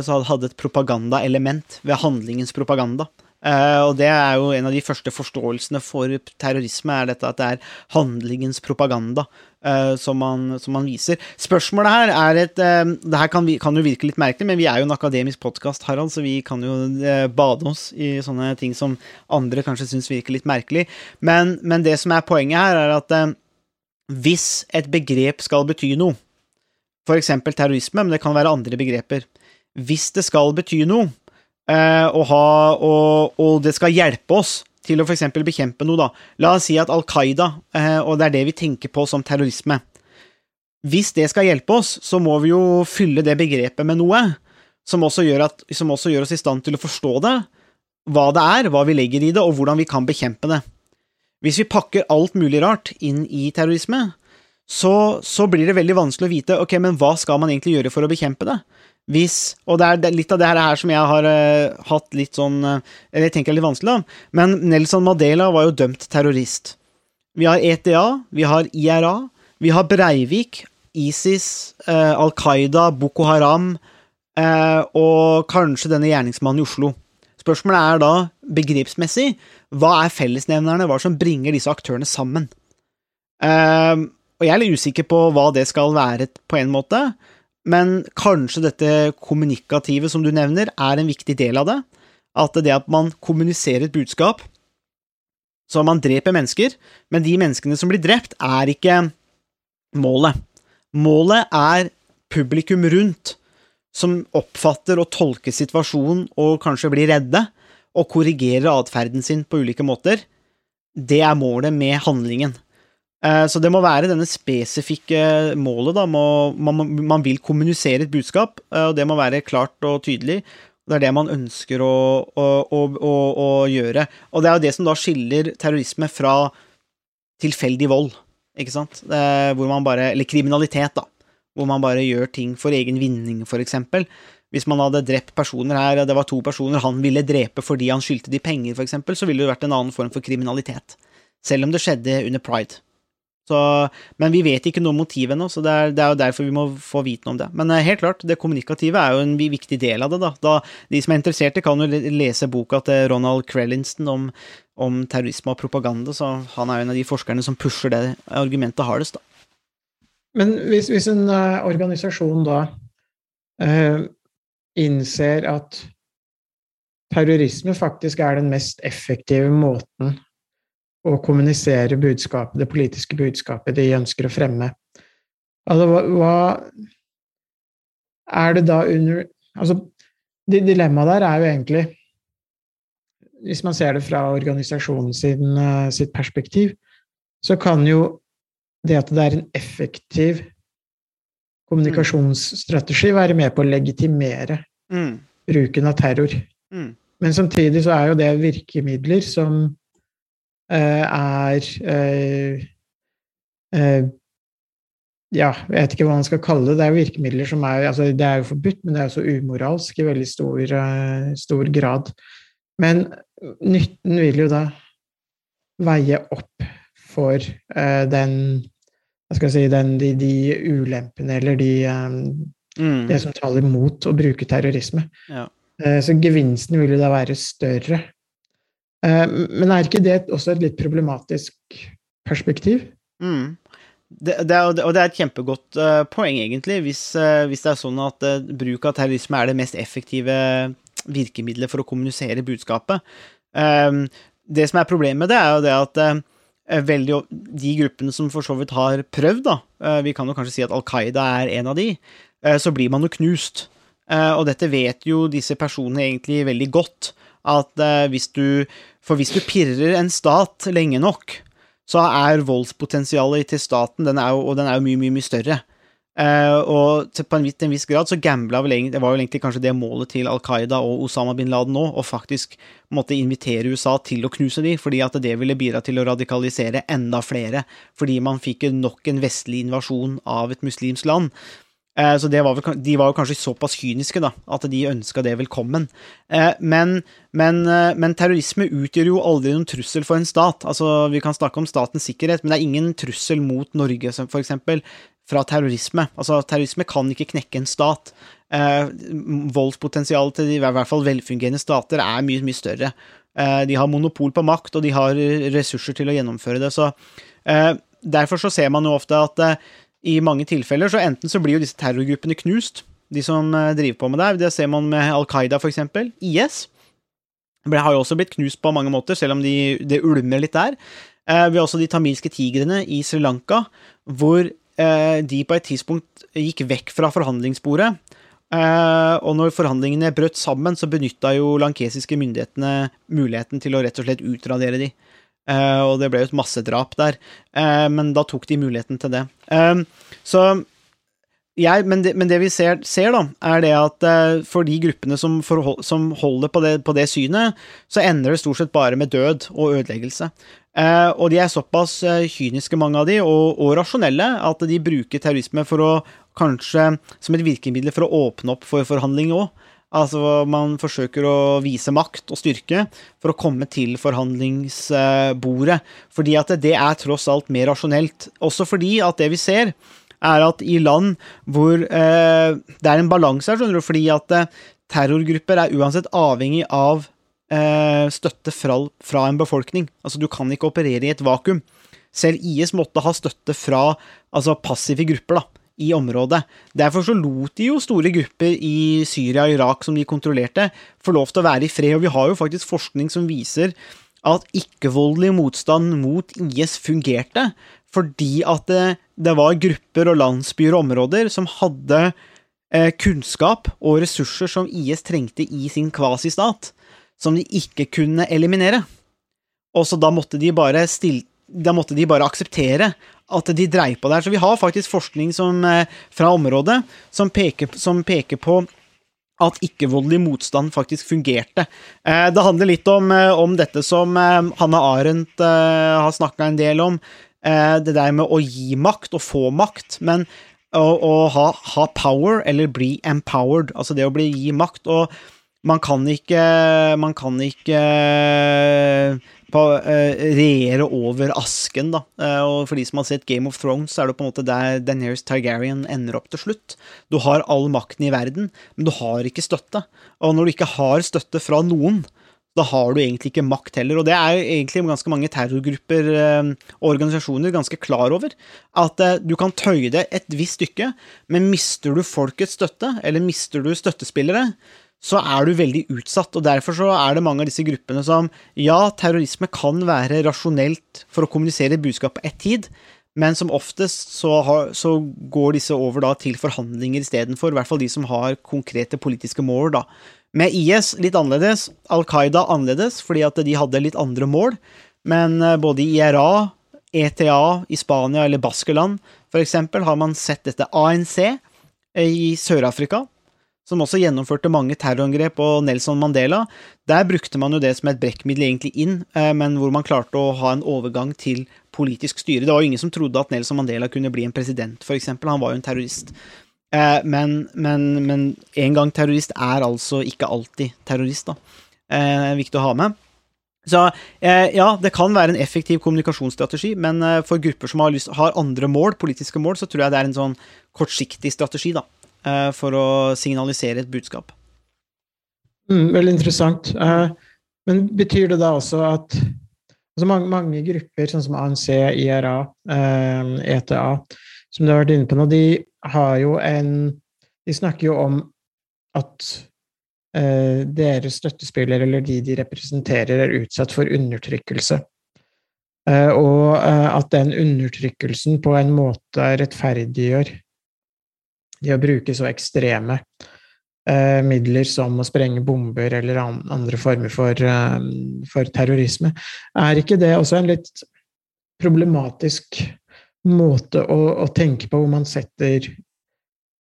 Speaker 5: Så hadde et propagandaelement ved handlingens propaganda. Eh, og det er jo en av de første forståelsene for terrorisme, er dette at det er handlingens propaganda uh, som, man, som man viser. Spørsmålet her er et uh, Det her kan, vi, kan jo virke litt merkelig, men vi er jo en akademisk podkast, Harald, så vi kan jo bade oss i sånne ting som andre kanskje syns virker litt merkelig. Men, men det som er poenget her, er at hvis et begrep skal bety noe, for eksempel terrorisme, men det kan være andre begreper, hvis det skal bety noe, og, ha, og, og det skal hjelpe oss til å eksempel bekjempe noe, da. La oss si at Al Qaida, eh, og det er det vi tenker på som terrorisme. Hvis det skal hjelpe oss, så må vi jo fylle det begrepet med noe som også gjør, at, som også gjør oss i stand til å forstå det, hva det er, hva vi legger i det, og hvordan vi kan bekjempe det. Hvis vi pakker alt mulig rart inn i terrorisme, så, så blir det veldig vanskelig å vite ok, men hva skal man egentlig gjøre for å bekjempe det. Hvis, og det er litt av det her, som jeg har uh, hatt litt sånn uh, Eller jeg tenker er litt vanskelig, da. Men Nelson Mandela var jo dømt terrorist. Vi har ETA, vi har IRA, vi har Breivik, ISIS, uh, Al Qaida, Boko Haram eh, og kanskje denne gjerningsmannen i Oslo. Spørsmålet er da, begripsmessig, hva er fellesnevnerne, hva som bringer disse aktørene sammen? Eh, og jeg er litt usikker på hva det skal være på en måte, men kanskje dette kommunikative som du nevner, er en viktig del av det. At det at man kommuniserer et budskap, så man dreper mennesker, men de menneskene som blir drept, er ikke målet. Målet er publikum rundt, som oppfatter og tolker situasjonen og kanskje blir redde, og korrigerer atferden sin på ulike måter. Det er målet med handlingen. Eh, Så det må være denne spesifikke målet, da. Man, vil kommunisere et budskap, eh, og det må være klart og tydelig. Det er det man ønsker å, å, å, å, gjøre. Og det er jo det som da skiller terrorisme fra tilfeldig vold. ikke sant? Eh, hvor man bare Eller kriminalitet, da. Hvor man bare gjør ting for egen vinning, for eksempel. Hvis man hadde drept personer her, det var to personer han ville drepe fordi han skyldte de penger, for eksempel, så ville det vært en annen form for kriminalitet. Selv om det skjedde under pride. Så, men vi vet ikke noe om motivet ennå, så det er, det er jo derfor vi må få vite noe om det. Men eh, helt klart, det kommunikative er jo en viktig del av det. da. da de som er interesserte, kan jo lese boka til Ronald Crellinston om, om terrorisme og propaganda, så han er jo en av de forskerne som pusher det argumentet hardest. da.
Speaker 6: Men hvis, hvis en uh, organisasjon da uh, innser at terrorisme faktisk er den mest effektive måten å kommunisere budskapet, det politiske budskapet de ønsker å fremme, altså, hva, hva er det da under Altså, di- dilemmaet der er jo egentlig Hvis man ser det fra organisasjonen sin, eh, sitt perspektiv, så kan jo det at det er en effektiv kommunikasjonsstrategi være med på å legitimere
Speaker 5: Mm.
Speaker 6: bruken av terror.
Speaker 5: Mm.
Speaker 6: Men samtidig så er jo det virkemidler som er eh, eh, Ja, jeg vet ikke hva man skal kalle det. Det er jo virkemidler som er altså Det er jo forbudt, men det er også umoralsk i veldig stor, eh, stor grad. Men nytten vil jo da veie opp for eh, den hva skal jeg si, den, de, de ulempene eller de, eh,
Speaker 5: Mm.
Speaker 6: det som taler mot å bruke terrorisme.
Speaker 5: Ja.
Speaker 6: Eh, Så gevinsten vil jo da være større. Eh, Men er ikke det også et litt problematisk perspektiv?
Speaker 5: Mm. Det, det er, og det er et kjempegodt eh, poeng, egentlig, hvis, eh, hvis det er sånn at bruk av terrorisme er det mest effektive virkemidlet for å kommunisere budskapet. Um, det som er problemet med det, er jo det at veldig, de gruppene som for så vidt har prøvd, da, vi kan jo kanskje si at Al Qaida er en av de, så blir man jo knust. Og dette vet jo disse personene egentlig veldig godt, at hvis du For hvis du pirrer en stat lenge nok, så er voldspotensialet til staten den er jo, og den er jo mye, mye, mye større. Uh, og til, på en viss, en viss grad så gambla vel egentlig Det var jo egentlig kanskje det målet til Al Qaida og Osama bin Laden nå, å faktisk måtte invitere USA til å knuse de, fordi at det ville bidra til å radikalisere enda flere, fordi man fikk nok en vestlig invasjon av et muslimsk land. Eh, Så var vel, de var jo kanskje såpass kyniske da, at de ønska det velkommen. Eh, Men, men, eh, men terrorisme utgjør jo aldri noen trussel for en stat. Altså, Vi kan snakke om statens sikkerhet, men det er ingen trussel mot Norge, for eksempel, fra terrorisme. Altså, Terrorisme kan ikke knekke en stat. Voldspotensialet til de, i hvert fall velfungerende stater er mye, mye større. De har monopol på makt, og de har ressurser til å gjennomføre det. Så Derfor så ser man jo ofte at i mange tilfeller så enten så blir jo disse terrorgruppene knust, de som eh, driver på med det. Det ser man med Al Qaida, for eksempel. IS. Det har jo også blitt knust på mange måter, selv om de, det ulmer litt der. Eh, vi har også de tamilske tigrene i Sri Lanka, hvor eh, de på et tidspunkt gikk vekk fra forhandlingsbordet. Eh, og når forhandlingene brøt sammen, så benytta jo lankesiske myndighetene muligheten til å rett og slett utradere de. Eh, og det ble jo et massedrap der, eh, men da tok de muligheten til det. Eh, så jeg, men, det, men det vi ser, ser, da, er det at for de gruppene som, forhold, som holder på det, på det synet, så ender det stort sett bare med død og ødeleggelse. Og de er såpass kyniske, mange av de, og, og rasjonelle, at de bruker terrorisme for å kanskje som et virkemiddel for å åpne opp for forhandling òg. Altså man forsøker å vise makt og styrke for å komme til forhandlingsbordet. Fordi at det er tross alt mer rasjonelt. Også fordi at det vi ser, er at i land hvor eh, det er en balanse her, skjønner du, fordi at eh, terrorgrupper er uansett avhengig av eh, støtte fra, fra en befolkning. Altså du kan ikke operere i et vakuum. Selv IS måtte ha støtte fra altså passive grupper da, i området. Derfor så lot de jo store grupper i Syria og Irak som de kontrollerte, få lov til å være i fred. Og vi har jo faktisk forskning som viser at ikke-voldelig motstand mot IS fungerte, fordi at det, det var grupper og landsbyer og områder som hadde eh, kunnskap og ressurser som IS trengte i sin kvasistat, som de ikke kunne eliminere. Og så da måtte de bare stille da måtte de bare akseptere at de dreier på der. Så vi har faktisk forskning som, eh, fra området som peker, som peker på at ikke-voldelig motstand faktisk fungerte. Eh, det handler litt om, eh, om dette som Hanna Arendt har snakka en del om, det der med å gi makt og få makt, men å, å ha, ha power eller bli empowered, altså det å bli gi makt. og man kan ikke Man kan ikke på, uh, regjere over asken, da. Uh, og for de som har sett Game of Thrones, så er det på en måte der Daenerys Targaryen ender opp til slutt. Du har all makten i verden, men du har ikke støtte. Og når du ikke har støtte fra noen, da har du egentlig ikke makt heller. Og det er egentlig ganske mange terrorgrupper eh, og organisasjoner ganske klar over. At eh, du kan tøye det et visst stykke, men mister du folkets støtte, eller mister du støttespillere, så er du veldig utsatt. og Derfor så er det mange av disse gruppene som Ja, terrorisme kan være rasjonelt for å kommunisere budskap på ett tid, men som oftest så, har, så går disse over da til forhandlinger istedenfor. I hvert fall de som har konkrete politiske mål. da. Med IS litt annerledes, Al Qaida annerledes, fordi at de hadde litt andre mål. Men eh, både i IRA, ETA i Spania eller Baskeland f.eks. har man sett dette ANC eh, i Sør-Afrika som også gjennomførte mange terrorangrep og Nelson Mandela. Der brukte man jo det som et brekkmiddel egentlig inn, eh, men hvor man klarte å ha en overgang til politisk styre. Det var jo ingen som trodde at Nelson Mandela kunne bli en president, f.eks. Han var jo en terrorist. Eh, men, men, men en gang terrorist er altså ikke alltid terrorist, da. Eh, viktig å ha med. Så ja, det kan være en effektiv kommunikasjonsstrategi, men for grupper som har, lyst, har andre mål, politiske mål, så tror jeg det er en sånn kortsiktig strategi, da. Eh, for å signalisere et budskap.
Speaker 6: Mm, veldig interessant. Eh, men betyr det da også at altså mange, mange, grupper, sånn som ANC, IRA, ETA, eh, e som du har vært inne på nå, de har jo en De snakker jo om at deres støttespillere, eller de de representerer, er utsatt for undertrykkelse. og at den undertrykkelsen på en måte rettferdiggjør i å bruke så ekstreme eh, midler som å sprenge bomber eller an, andre former for, eh, for, terrorisme. Er ikke det også en litt problematisk måte å, å, tenke på, hvor man setter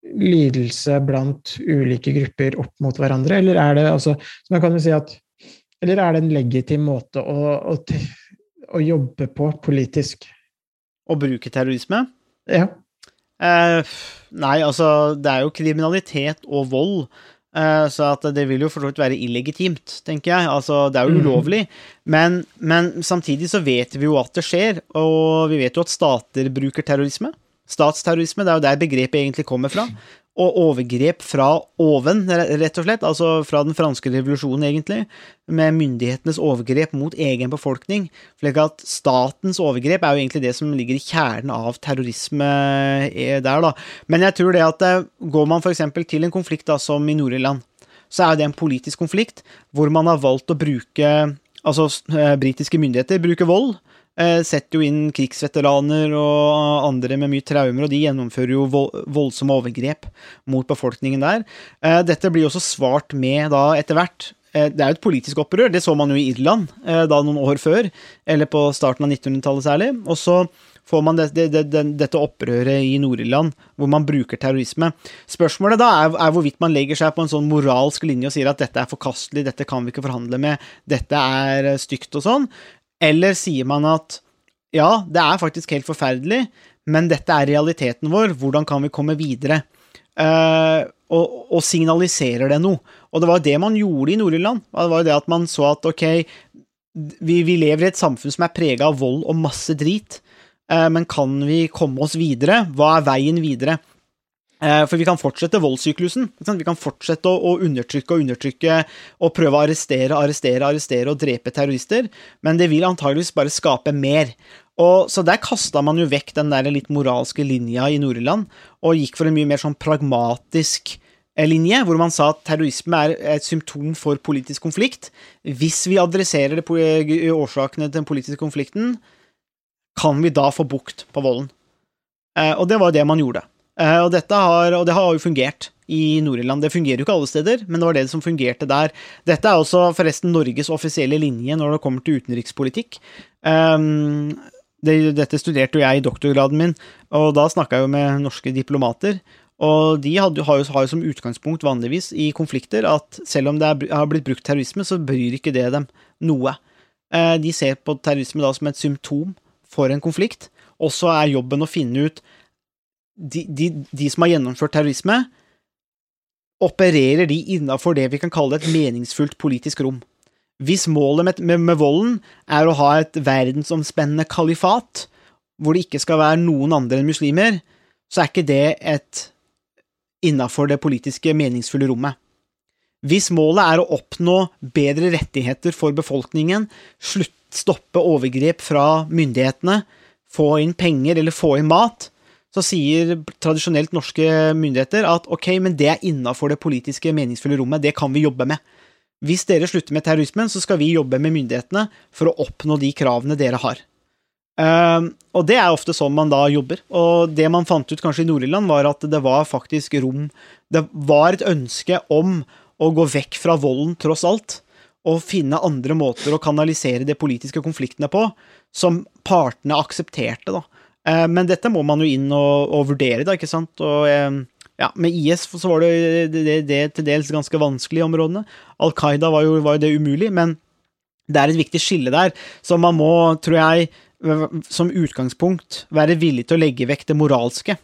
Speaker 6: lidelse blant ulike grupper opp mot hverandre, eller er det altså man kan jo si at eller er det en legitim måte å, å, å jobbe på politisk?
Speaker 5: Å bruke terrorisme?
Speaker 6: Ja.
Speaker 5: Eh, nei, altså, det er jo kriminalitet og vold. Uh, så at det vil jo for så vidt være illegitimt, tenker jeg. Altså, det er jo mhm. ulovlig. Men, men, samtidig så vet vi jo at det skjer, og vi vet jo at stater bruker terrorisme. Statsterrorisme, det er jo der begrepet egentlig kommer fra og overgrep fra oven, rett og slett, altså fra den franske revolusjonen, egentlig, med myndighetenes overgrep mot egen befolkning. slik at statens overgrep er jo egentlig det som ligger i kjernen av terrorisme eh, der, da. Men jeg tror det at eh, går man f.eks. til en konflikt da, som i Nord-Irland, så er det en politisk konflikt hvor man har valgt å bruke Altså, eh, britiske myndigheter bruker vold setter jo inn krigsveteraner og andre med mye traumer, og de gjennomfører jo voldsomme overgrep mot befolkningen der. Eh, dette blir også svart med da etter hvert. Eh, det er jo et politisk opprør, det så man jo i Irland da noen år før, eller på starten av 1900-tallet særlig. Og så får man det, det, det, dette opprøret i Nord-Irland, hvor man bruker terrorisme. Spørsmålet da er, er, hvorvidt man legger seg på en sånn moralsk linje og sier at dette er forkastelig, dette kan vi ikke forhandle med, dette er stygt og sånn, eller sier man at ja, det er faktisk helt forferdelig, men dette er realiteten vår, hvordan kan vi komme videre? Uh, og, og, signaliserer det noe. Og det var det man gjorde i Nord-Irland. Det var jo det at man så at ok, vi, vi lever i et samfunn som er prega av vold og masse drit, uh, men kan vi komme oss videre? Hva er veien videre? Eh, for vi kan fortsette voldssyklusen. Vi kan fortsette å, undertrykke og undertrykke og prøve å arrestere, arrestere, arrestere og drepe terrorister, men det vil antageligvis bare skape mer. Og, så der kasta man jo vekk den der litt moralske linja i Nord-Irland, og gikk for en mye mer sånn pragmatisk eh, linje, hvor man sa at terrorisme er et symptom for politisk konflikt. Hvis vi adresserer det, årsakene til den politiske konflikten, kan vi da få bukt på volden? Eh, og det var det man gjorde. Eh, og, har, og, det har jo fungert i Nord-Irland. Det fungerer jo ikke alle steder, men det var det som fungerte der. Dette er også forresten Norges offisielle linje når det kommer til utenrikspolitikk. Um, det, dette studerte jo jeg i doktorgraden min, og da snakka jeg jo med norske diplomater. Og de hadde, har, jo, har, jo, som utgangspunkt vanligvis i konflikter at selv om det er, har blitt brukt terrorisme, så bryr ikke det dem noe. Eh, de ser på terrorisme da som et symptom for en konflikt, også er jobben å finne ut de, de, som har gjennomført terrorisme, opererer de innafor det vi kan kalle et meningsfullt politisk rom. Hvis målet med, med, med volden er å ha et verdensomspennende kalifat, hvor det ikke skal være noen andre enn muslimer, så er ikke det et innafor det politiske meningsfulle rommet. Hvis målet er å oppnå bedre rettigheter for befolkningen, slutt, stoppe overgrep fra myndighetene, få inn penger eller få inn mat, så sier tradisjonelt norske myndigheter at ok, men det er innafor det politiske meningsfulle rommet, det kan vi jobbe med. Hvis dere slutter med terrorismen, så skal vi jobbe med myndighetene for å oppnå de kravene dere har. Uh, og det er ofte sånn man da jobber. Og det man fant ut kanskje i Nord-Irland, var at det var faktisk rom Det var et ønske om å gå vekk fra volden, tross alt, og finne andre måter å kanalisere de politiske konfliktene på, som partene aksepterte, da. Uh, men dette må man jo inn og, og vurdere, da, ikke sant. Og uh, ja, med IS så var det, det, det, til dels ganske vanskelig i områdene. Al Qaida var jo, var jo det umulig, men det er et viktig skille der, så man må, tror jeg, som utgangspunkt være villig til å legge vekk det moralske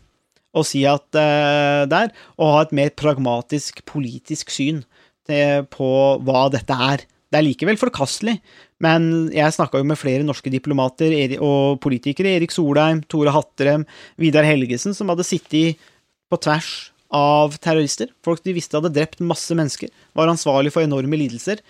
Speaker 5: og si at uh, der, og ha et mer pragmatisk politisk syn til, på hva dette er. Det er likevel forkastelig, men jeg snakka jo med flere norske diplomater og politikere, Erik Solheim, Tore Hatterem, Vidar Helgesen, som hadde sittet på tvers av terrorister. Folk de visste hadde drept masse mennesker, var ansvarlig for enorme lidelser,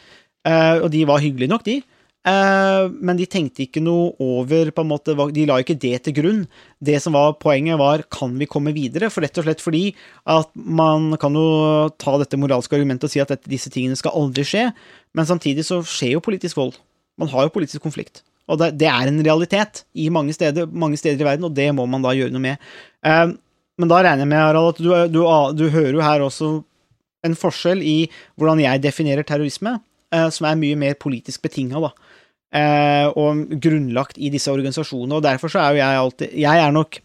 Speaker 5: uh, og de var hyggelige nok, de. Uh, men de tenkte ikke noe over på en måte, De la ikke det til grunn. Det som var poenget, var kan vi komme videre? For rett og slett fordi at man kan jo ta dette moralske argumentet og si at disse tingene skal aldri skje, men samtidig så skjer jo politisk vold. Man har jo politisk konflikt. Og det, er en realitet i mange steder, mange steder, i verden, og det må man da gjøre noe med. Uh, men da regner jeg med, Harald, at du, du, du hører jo her også en forskjell i hvordan jeg definerer terrorisme, uh, som er mye mer politisk betinga, da eh, og grunnlagt i disse organisasjonene. og Derfor så er jo jeg alltid Jeg er nok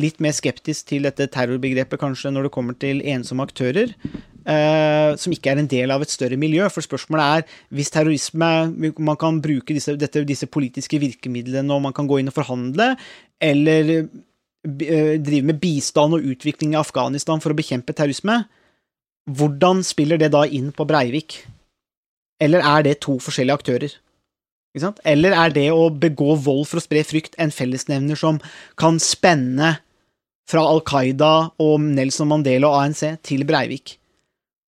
Speaker 5: litt mer skeptisk til dette terrorbegrepet kanskje når det kommer til ensomme aktører. Eh, som ikke er en del av et større miljø. For spørsmålet er hvis terrorisme Man kan bruke disse, dette, disse politiske virkemidlene, og man kan gå inn og forhandle, eller eh, drive med bistand og utvikling i Afghanistan for å bekjempe terrorisme. Hvordan spiller det da inn på Breivik? Eller er det to forskjellige aktører? Eller er det å begå vold for å spre frykt en fellesnevner som kan spenne fra Al Qaida og Nelson Mandela og ANC til Breivik?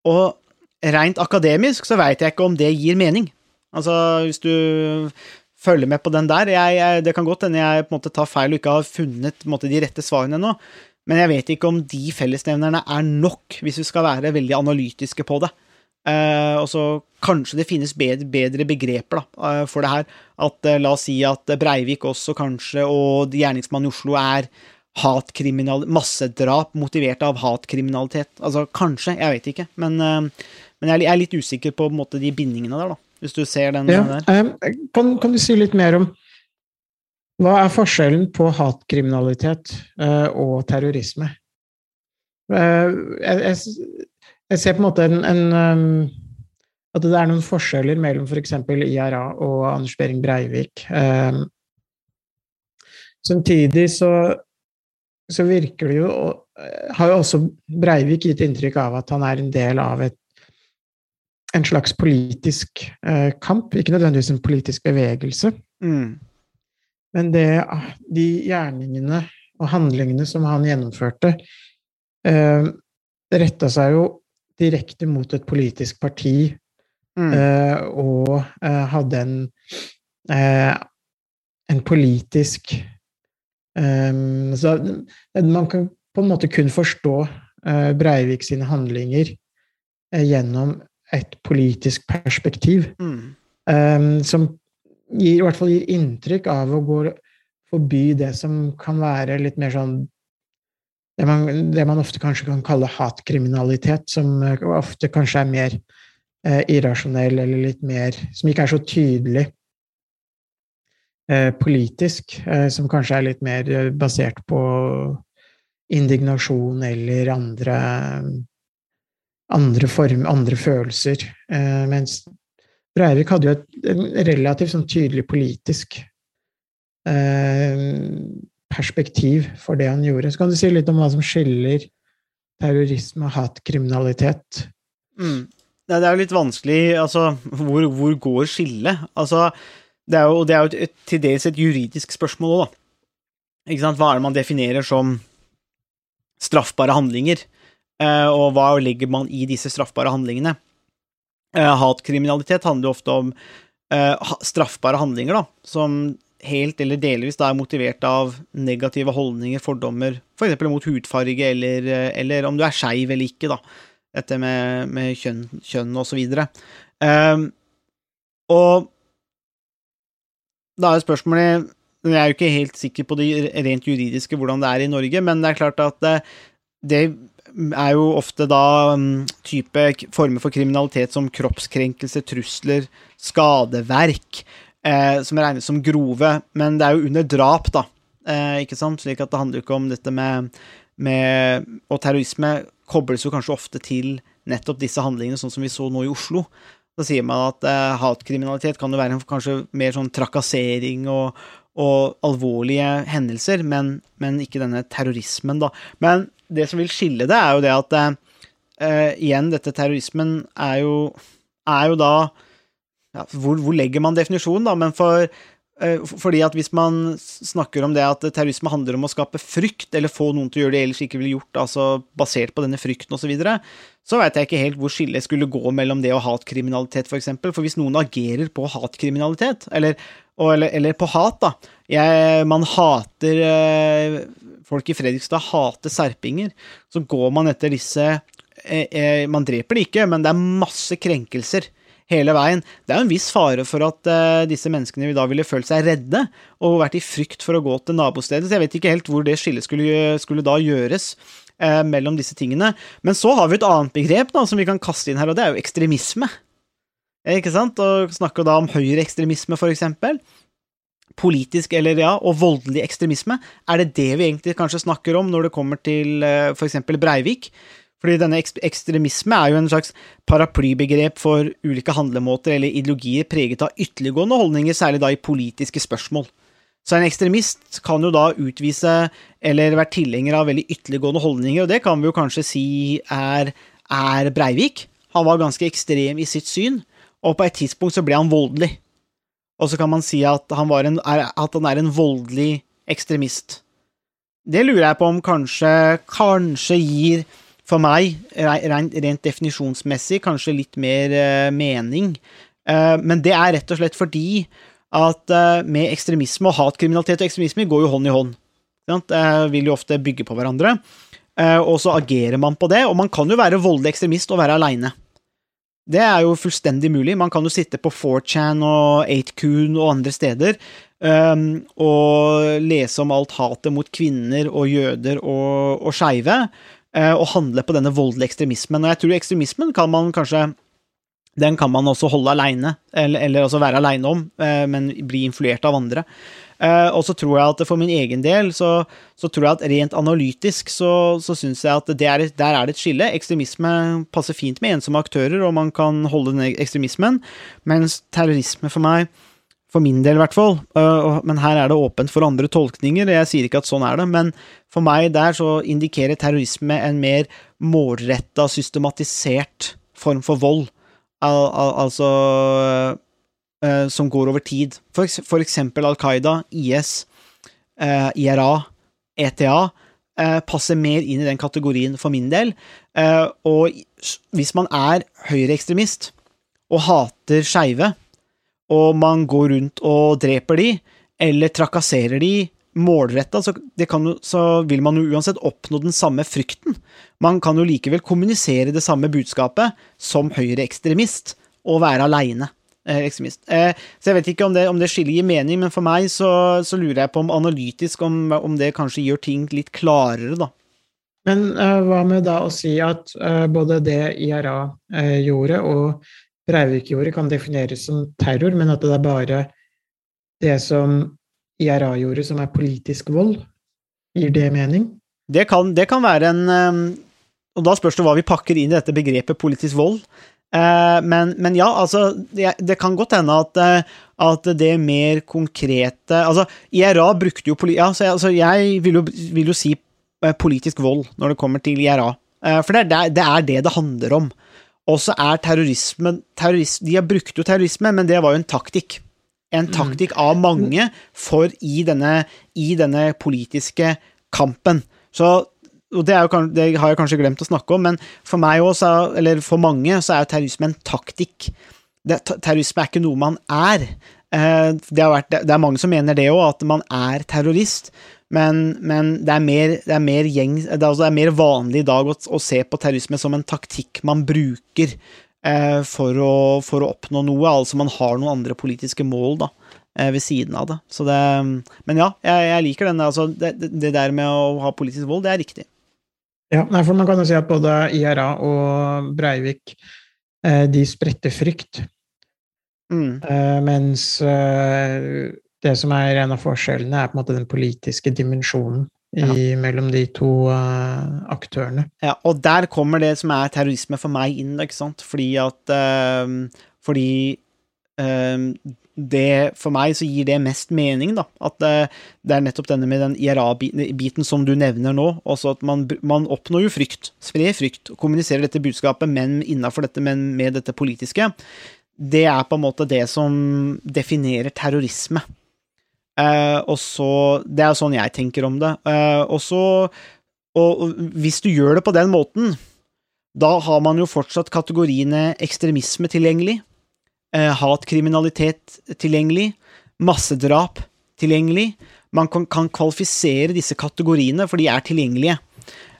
Speaker 5: Og rent akademisk så veit jeg ikke om det gir mening. Altså, hvis du følger med på den der jeg, Det kan godt hende jeg på en måte tar feil og ikke har funnet måte, de rette svarene ennå, men jeg vet ikke om de fellesnevnerne er nok, hvis vi skal være veldig analytiske på det. Uh, og så kanskje det finnes bedre, bedre begreper da, uh, for det her. At uh, La oss si at Breivik også kanskje, og gjerningsmannen i Oslo er hatkriminal... Massedrap motivert av hatkriminalitet. Altså kanskje, jeg vet ikke. Men, men jeg, er litt usikker på, på måte, de bindingene der, da. Hvis du ser den
Speaker 6: ja,
Speaker 5: der.
Speaker 6: Kan, kan, du si litt mer om hva er forskjellen på hatkriminalitet og terrorisme? jeg, jeg jeg ser på en måte en, en um, At det er noen forskjeller mellom f.eks. For IRA og Anders Behring Breivik. Um, samtidig så, så virker det jo Har jo også Breivik gitt inntrykk av at han er en del av et, en slags politisk uh, kamp, ikke nødvendigvis en politisk bevegelse.
Speaker 5: Mm.
Speaker 6: Men det, de gjerningene og handlingene som han gjennomførte, uh, retta seg jo direkte mot et politisk parti mm. eh, og eh, hadde en uh, en politisk um, så Man kan på en måte kun forstå Breivik sine handlinger gjennom et politisk perspektiv,
Speaker 5: mm.
Speaker 6: som gir, i hvert fall gir inntrykk av å gå forby det som kan være litt mer sånn det man, det man, ofte kanskje kan kalle hatkriminalitet, som eh, ofte kanskje er mer eh, irrasjonell eller litt mer Som ikke er så tydelig eh, politisk, eh, som kanskje er litt mer eh, basert på indignasjon eller andre andre, form, andre følelser. Eh, mens Breivik hadde jo et, relativt sånn tydelig politisk perspektiv for det han gjorde. Så kan du si litt om hva som skiller terrorisme og hatkriminalitet?
Speaker 5: Mm. Det er jo litt vanskelig Altså, hvor, hvor går skillet? Altså, det er jo, det er jo et, til dels et juridisk spørsmål òg, da. Ikke sant? Hva er det man definerer som straffbare handlinger? Eh, og hva legger man i disse straffbare handlingene? Eh, hatkriminalitet handler jo ofte om eh, straffbare handlinger, da, som helt eller delvis da er motivert av negative holdninger, fordommer, f.eks. For mot hudfarge, eller, eller, om du er skeiv eller ikke, da. Dette med, med kjønn, kjønn og så videre. Um, og da er spørsmålet Jeg er jo ikke helt sikker på det rent juridiske, hvordan det er i Norge, men det er klart at det, det er jo ofte da um, type former for kriminalitet som kroppskrenkelse, trusler, skadeverk, eh, som regnes som grove, men det er jo under drap, da. Eh, ikke sant? Slik at det handler jo ikke om dette med, med Og terrorisme kobles jo kanskje ofte til nettopp disse handlingene, sånn som vi så nå i Oslo. Da sier man at eh, hatkriminalitet kan jo være kanskje mer sånn trakassering og, og alvorlige hendelser, men, men, ikke denne terrorismen, da. Men det som vil skille det, er jo det at eh, igjen, dette terrorismen er jo, er jo da ja, hvor, hvor, legger man definisjonen, da? Men for, eh, fordi at hvis man snakker om det at terrorisme handler om å skape frykt, eller få noen til å gjøre det ellers ikke ville gjort, altså basert på denne frykten osv., så, videre, så veit jeg ikke helt hvor skillet skulle gå mellom det og hatkriminalitet, f.eks. For, eksempel. for hvis noen agerer på hatkriminalitet, eller, eller, eller på hat, da jeg, Man hater eh, Folk i Fredrikstad hater serpinger. Så går man etter disse eh, Man dreper de ikke, men det er masse krenkelser hele veien. Det er jo en viss fare for at uh, disse menneskene da ville følt seg redde og vært i frykt for å gå til nabostedet. Så jeg vet ikke helt hvor det skillet skulle, skulle da gjøres uh, mellom disse tingene. Men så har vi et annet begrep da, som vi kan kaste inn her, og det er jo ekstremisme. Ikke sant? Og snakker da om høyreekstremisme, for eksempel. Politisk eller ja, og voldelig ekstremisme. Er det det vi egentlig kanskje snakker om når det kommer til for eksempel Breivik? Fordi denne ekstremisme er jo en slags paraplybegrep for ulike handlemåter eller ideologier preget av ytterliggående holdninger, særlig da i politiske spørsmål. Så en ekstremist kan jo da utvise eller være tilhenger av veldig ytterliggående holdninger, og det kan vi jo kanskje si er, er Breivik. Han var ganske ekstrem i sitt syn, og på et tidspunkt så ble han voldelig. Og så kan man si at han, en, at han er en voldelig ekstremist. Det lurer jeg på om kanskje, kanskje gir for meg, rent, rent definisjonsmessig, kanskje litt mer uh, mening. Uh, men det er rett og slett fordi at uh, med ekstremisme og hatkriminalitet og ekstremisme går jo hånd i hånd. Det vil jo ofte bygge på hverandre. og så agerer man på det, og man kan jo være voldelig ekstremist og være aleine. Det er jo fullstendig mulig. Man kan jo sitte på 4chan og 8kun og andre steder um, og lese om alt hatet mot kvinner og jøder og, og skeive. Eh, å handle på denne voldelige ekstremismen. Og jeg tror ekstremismen kan man kanskje den kan man også holde aleine, eller, eller også være aleine om, eh, men bli influert av andre. Eh, og så tror jeg at for min egen del, så, så tror jeg at rent analytisk så, så syns jeg at er, der er det et skille. Ekstremisme passer fint med ensomme aktører, og man kan holde den ekstremismen, mens terrorisme for meg for min del, i hvert fall. Uh, men her er det åpent for andre tolkninger. Jeg sier ikke at sånn er det, men for meg der så indikerer terrorisme en mer målretta, systematisert form for vold. Al al altså uh, Som går over tid. For, for eksempel Al Qaida, IS, IRA, ETA. passer mer inn i den kategorien for min del. og hvis man er høyreekstremist og hater skeive, og man går rundt og dreper de, eller trakasserer de målretta, så, så, vil man jo uansett oppnå den samme frykten. Man kan jo likevel kommunisere det samme budskapet som høyreekstremist, og være aleine. Eh, ekstremist. Eh, så jeg vet ikke om det, om det skiller gir mening, men for meg så, så lurer jeg på om analytisk om, om, det kanskje gjør ting litt klarere, da.
Speaker 6: Men uh, hva med da å si at uh, både det IRA gjorde, og Breivik gjorde, kan defineres som terror, men at det er bare det som IRA gjorde, som er politisk vold. Gir det mening?
Speaker 5: Det kan, det kan være en Og da spørs det hva vi pakker inn i dette begrepet politisk vold. Eh, men, men ja, altså det, det kan godt hende at, eh, at det mer konkrete Altså, IRA brukte jo. Altså, jeg- altså, jeg vil jo, vil jo si eh, politisk vold når det kommer til IRA. For det, er- det er det det handler om. Og så er terrorisme terroris, De har brukt jo terrorisme, men det var jo en taktikk. En taktikk av mange for i denne, i denne politiske kampen. Så og det, jo, det har jeg kanskje glemt å snakke om, men for meg også, eller for mange, så er jo terrorisme en taktikk. Det, terrorisme er ikke noe man er. Eh, Det, har vært, det er mange som mener det òg, at man er terrorist. Men, men det er mer, det er mer, gjeng, det er, altså, det er mer vanlig i dag å, å se på terrorisme som en taktikk man bruker eh, for, å, for å oppnå noe. Altså man har noen andre politiske mål da, eh, ved siden av det. Så det men ja, jeg, jeg liker den. Altså, det der med å ha politisk vold, det er riktig.
Speaker 6: Ja, for man kan jo si at både IRA og Breivik eh, de spredte frykt,
Speaker 5: Mm.
Speaker 6: eh, mens eh, det som er en av forskjellene, er på en måte den politiske dimensjonen i, mellom de to uh, aktørene.
Speaker 5: Ja, og der kommer det som er terrorisme for meg inn, ikke sant? Fordi at ehm, Fordi ehm, det For meg så gir det mest mening, da. At det, det er nettopp denne med den IRA-biten som du nevner nå. Også at man, man oppnår jo frykt. Sprer frykt. Kommuniserer dette budskapet, men innafor dette, men med dette politiske. Det er på en måte det som definerer terrorisme. Eh, og så Det er sånn jeg tenker om det. Eh, og så og og hvis du gjør det på den måten, da har man jo fortsatt kategoriene ekstremisme tilgjengelig, eh, hatkriminalitet tilgjengelig, massedrap tilgjengelig. Man kan, kan kvalifisere disse kategoriene, for de er tilgjengelige.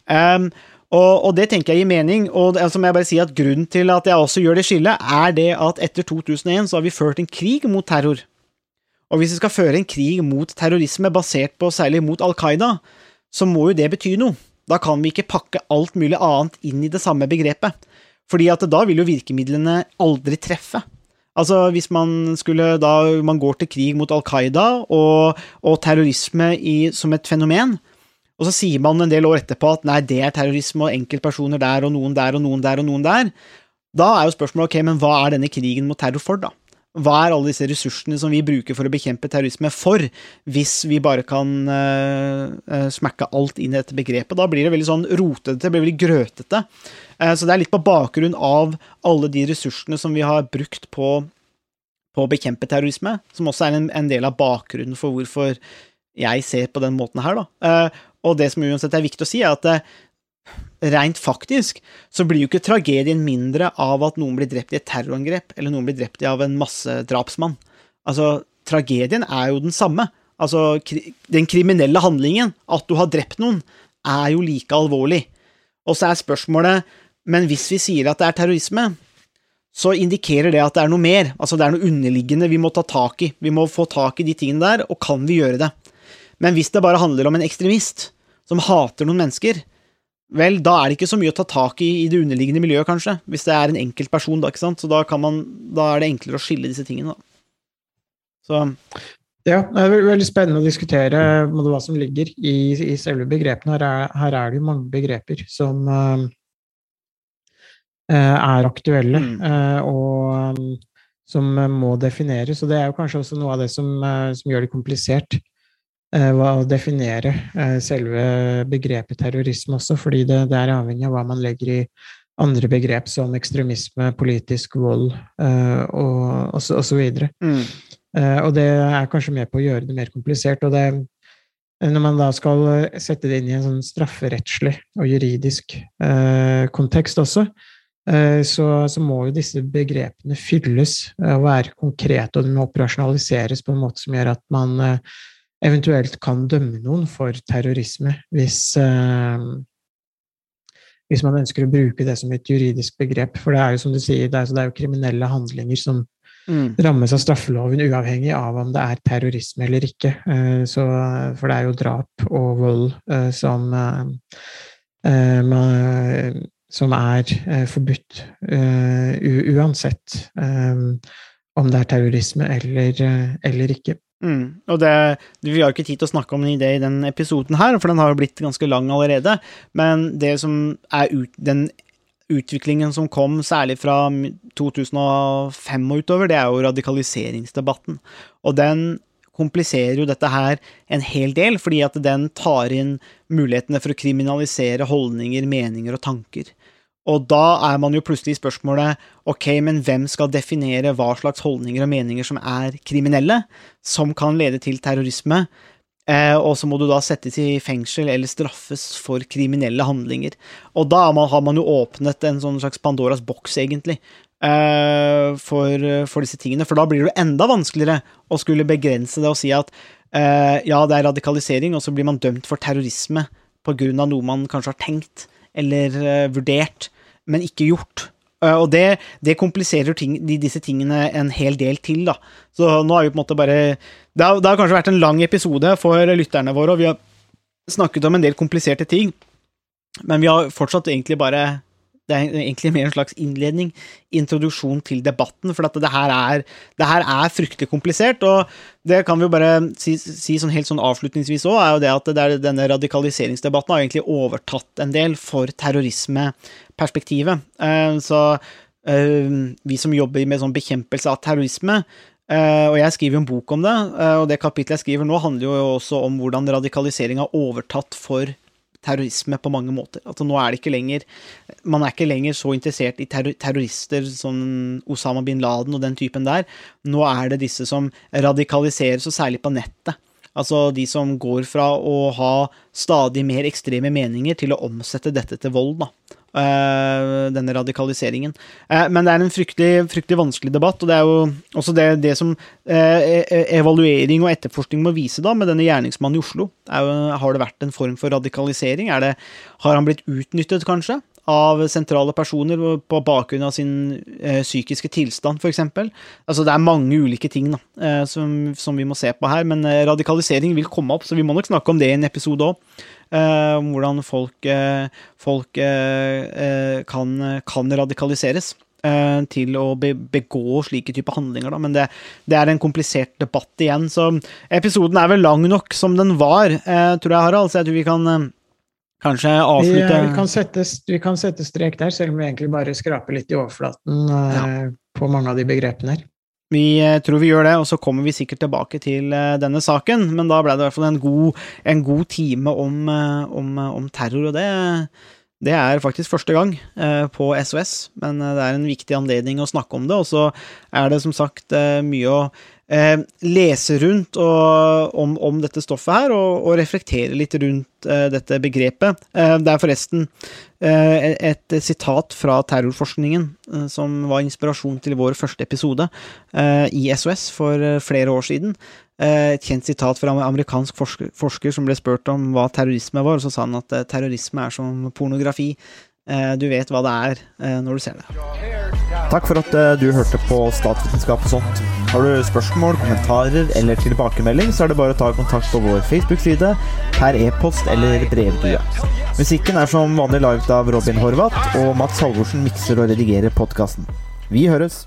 Speaker 5: Um, og, og det tenker jeg gir mening, og det, altså må jeg bare si at grunnen til at jeg også gjør det skillet, er det at etter 2001 så har vi ført en krig mot terror. Og hvis vi skal føre en krig mot terrorisme basert på særlig mot Al Qaida, så må jo det bety noe. Da kan vi ikke pakke alt mulig annet inn i det samme begrepet. Fordi at da vil jo virkemidlene aldri treffe. Altså hvis man skulle da man går til krig mot Al Qaida og, og terrorisme i, som et fenomen, og så sier man en del år etterpå at nei, det er terrorisme og enkeltpersoner der og noen der og noen der og noen der, da er jo spørsmålet ok, men hva er denne krigen mot terror for, da? Hva er alle disse ressursene som vi bruker for å bekjempe terrorisme for, hvis vi bare kan uh, smekke alt inn i dette begrepet? Da blir det veldig sånn rotete, det blir veldig grøtete. Uh, så det er litt på bakgrunn av alle de ressursene som vi har brukt på, på å bekjempe terrorisme, som også er en, en del av bakgrunnen for hvorfor jeg ser på den måten her, da. Uh, og det som uansett er viktig å si, er at rent faktisk så blir jo ikke tragedien mindre av at noen blir drept i et terrorangrep, eller noen blir drept av en massedrapsmann. Altså, tragedien er jo den samme. Altså, den kriminelle handlingen, at du har drept noen, er jo like alvorlig. Og så er spørsmålet, men hvis vi sier at det er terrorisme, så indikerer det at det er noe mer, altså det er noe underliggende vi må ta tak i. Vi må få tak i de tingene der, og kan vi gjøre det? Men hvis det bare handler om en ekstremist som hater noen mennesker, vel, da er det ikke så mye å ta tak i i det underliggende miljøet, kanskje. Hvis det er en enkelt person, da, ikke sant. Så da, kan man, da er det enklere å skille disse tingene, da. Så
Speaker 6: Ja, det er veldig- spennende å diskutere på hva som ligger i, i selve begrepene. Her er, her er det jo mange begreper som eh, eh, er aktuelle,
Speaker 5: Mm.
Speaker 6: uh, og um, som eh, må defineres. Og det er jo kanskje også noe av det som, uh, som gjør det komplisert. Eh, hva- Å definere eh, selve begrepet terrorisme også, fordi det, det er avhengig av hva man legger i andre begrep som ekstremisme, politisk vold eh, og, videre.
Speaker 5: mm.
Speaker 6: Og det er kanskje med på å gjøre det mer komplisert. Og det, når man da skal sette det inn i en sånn strafferettslig og juridisk eh, kontekst også, eh, så, så må jo disse begrepene fylles eh, og være konkrete, og de må operasjonaliseres på en måte som gjør at man eventuelt kan dømme noen for terrorisme hvis eh, hvis man ønsker å bruke det som et juridisk begrep. For det er jo som du sier, det er, så det er jo kriminelle handlinger som
Speaker 5: Mm.
Speaker 6: rammes av straffeloven, uavhengig av om det er terrorisme eller ikke. Eh, Så, for det er jo drap og vold eh, som, eh, eh, som er eh, forbudt uansett om det er terrorisme eller, eller ikke.
Speaker 5: Mm. Og det, Vi har jo ikke tid til å snakke om det i den episoden her, for den har jo blitt ganske lang allerede. Men det som er ut, den utviklingen som kom særlig fra 2005 og utover, det er jo radikaliseringsdebatten. Og den kompliserer jo dette her en hel del, fordi at den tar inn mulighetene for å kriminalisere holdninger, meninger og tanker. Og da er man jo plutselig i spørsmålet ok, men hvem skal definere hva slags holdninger og meninger som er kriminelle, som kan lede til terrorisme, eh, og så må du da settes i fengsel eller straffes for kriminelle handlinger. Og da har man jo åpnet en sånn slags Pandoras boks, egentlig, eh, for, for, disse tingene. For da blir det enda vanskeligere å skulle begrense det og si at eh, ja, det er radikalisering, og så blir man dømt for terrorisme på grunn av noe man kanskje har tenkt eller uh, vurdert, men ikke gjort. Uh, og det, det kompliserer ting, disse tingene en hel del til, da. Så nå har vi på en måte bare det har, det har kanskje vært en lang episode for lytterne våre, og vi har snakket om en del kompliserte ting, men vi har fortsatt egentlig bare det er egentlig mer en slags innledning, introduksjon til debatten, for det her, er, det her er fryktelig komplisert. Og det kan vi jo bare si, si sånn helt sånn avslutningsvis òg, er jo det at det er, denne radikaliseringsdebatten har egentlig overtatt en del for terrorismeperspektivet. Eh, så eh, vi som jobber med sånn bekjempelse av terrorisme, Uh, og jeg skriver jo en bok om det, uh, og det kapitlet jeg skriver nå, handler jo også om hvordan radikalisering har overtatt for terrorisme på mange måter. Altså nå er det ikke lenger Man er ikke lenger så interessert i terror terrorister som Osama bin Laden og den typen der. Nå er det disse som radikaliseres, og særlig på nettet. Altså de som går fra å ha stadig mer ekstreme meninger til å omsette dette til vold. da. Uh, denne radikaliseringen. Uh, men det er en fryktelig, fryktelig, vanskelig debatt, og det er jo også det, det som uh, evaluering og etterforskning må vise da, med denne gjerningsmannen i Oslo. Jo, har det vært en form for radikalisering? Det, har han blitt utnyttet, kanskje? Av sentrale personer på bakgrunn av sin psykiske tilstand, f.eks. Altså, det er mange ulike ting da, som, som, vi må se på her, men radikalisering vil komme opp, så vi må nok snakke om det i en episode òg. om hvordan folk, folk kan, kan, radikaliseres til å begå slike typer handlinger. Da. Men det, det, er en komplisert debatt igjen. Så episoden er vel lang nok som den var, tror jeg, Harald. Så jeg tror vi kan kanskje avslutte
Speaker 6: vi, vi, kan sette, vi, kan sette, strek der, selv om vi egentlig bare skraper litt i overflaten ja. på mange av de begrepene her.
Speaker 5: Vi eh, tror vi gjør det, og så kommer vi sikkert tilbake til eh, denne saken. Men da ble det i hvert fall en god, en god time om, eh, om, om, terror, og det, det er faktisk første gang på SOS. Men det er en viktig anledning å snakke om det, og så er det som sagt mye å lese rundt og, om, om, dette stoffet her, og, og reflektere litt rundt dette begrepet. det er forresten Eh, et sitat fra terrorforskningen eh, som var inspirasjon til vår første episode eh, i SOS for flere år siden. Et kjent sitat fra en amerikansk forsker, forsker som ble spurt om hva terrorisme var, og så sa han at terrorisme er som pornografi. Du vet hva det er når du ser det.
Speaker 7: Takk for at du hørte på Statsvitenskap og sånt. Har du spørsmål, kommentarer eller tilbakemelding, så er det bare å ta kontakt på vår Facebook-side, per e-post eller brevdue. Musikken er som vanlig laget av Robin Horvath, og Mats Halvorsen mikser og redigerer podkasten. Vi høres!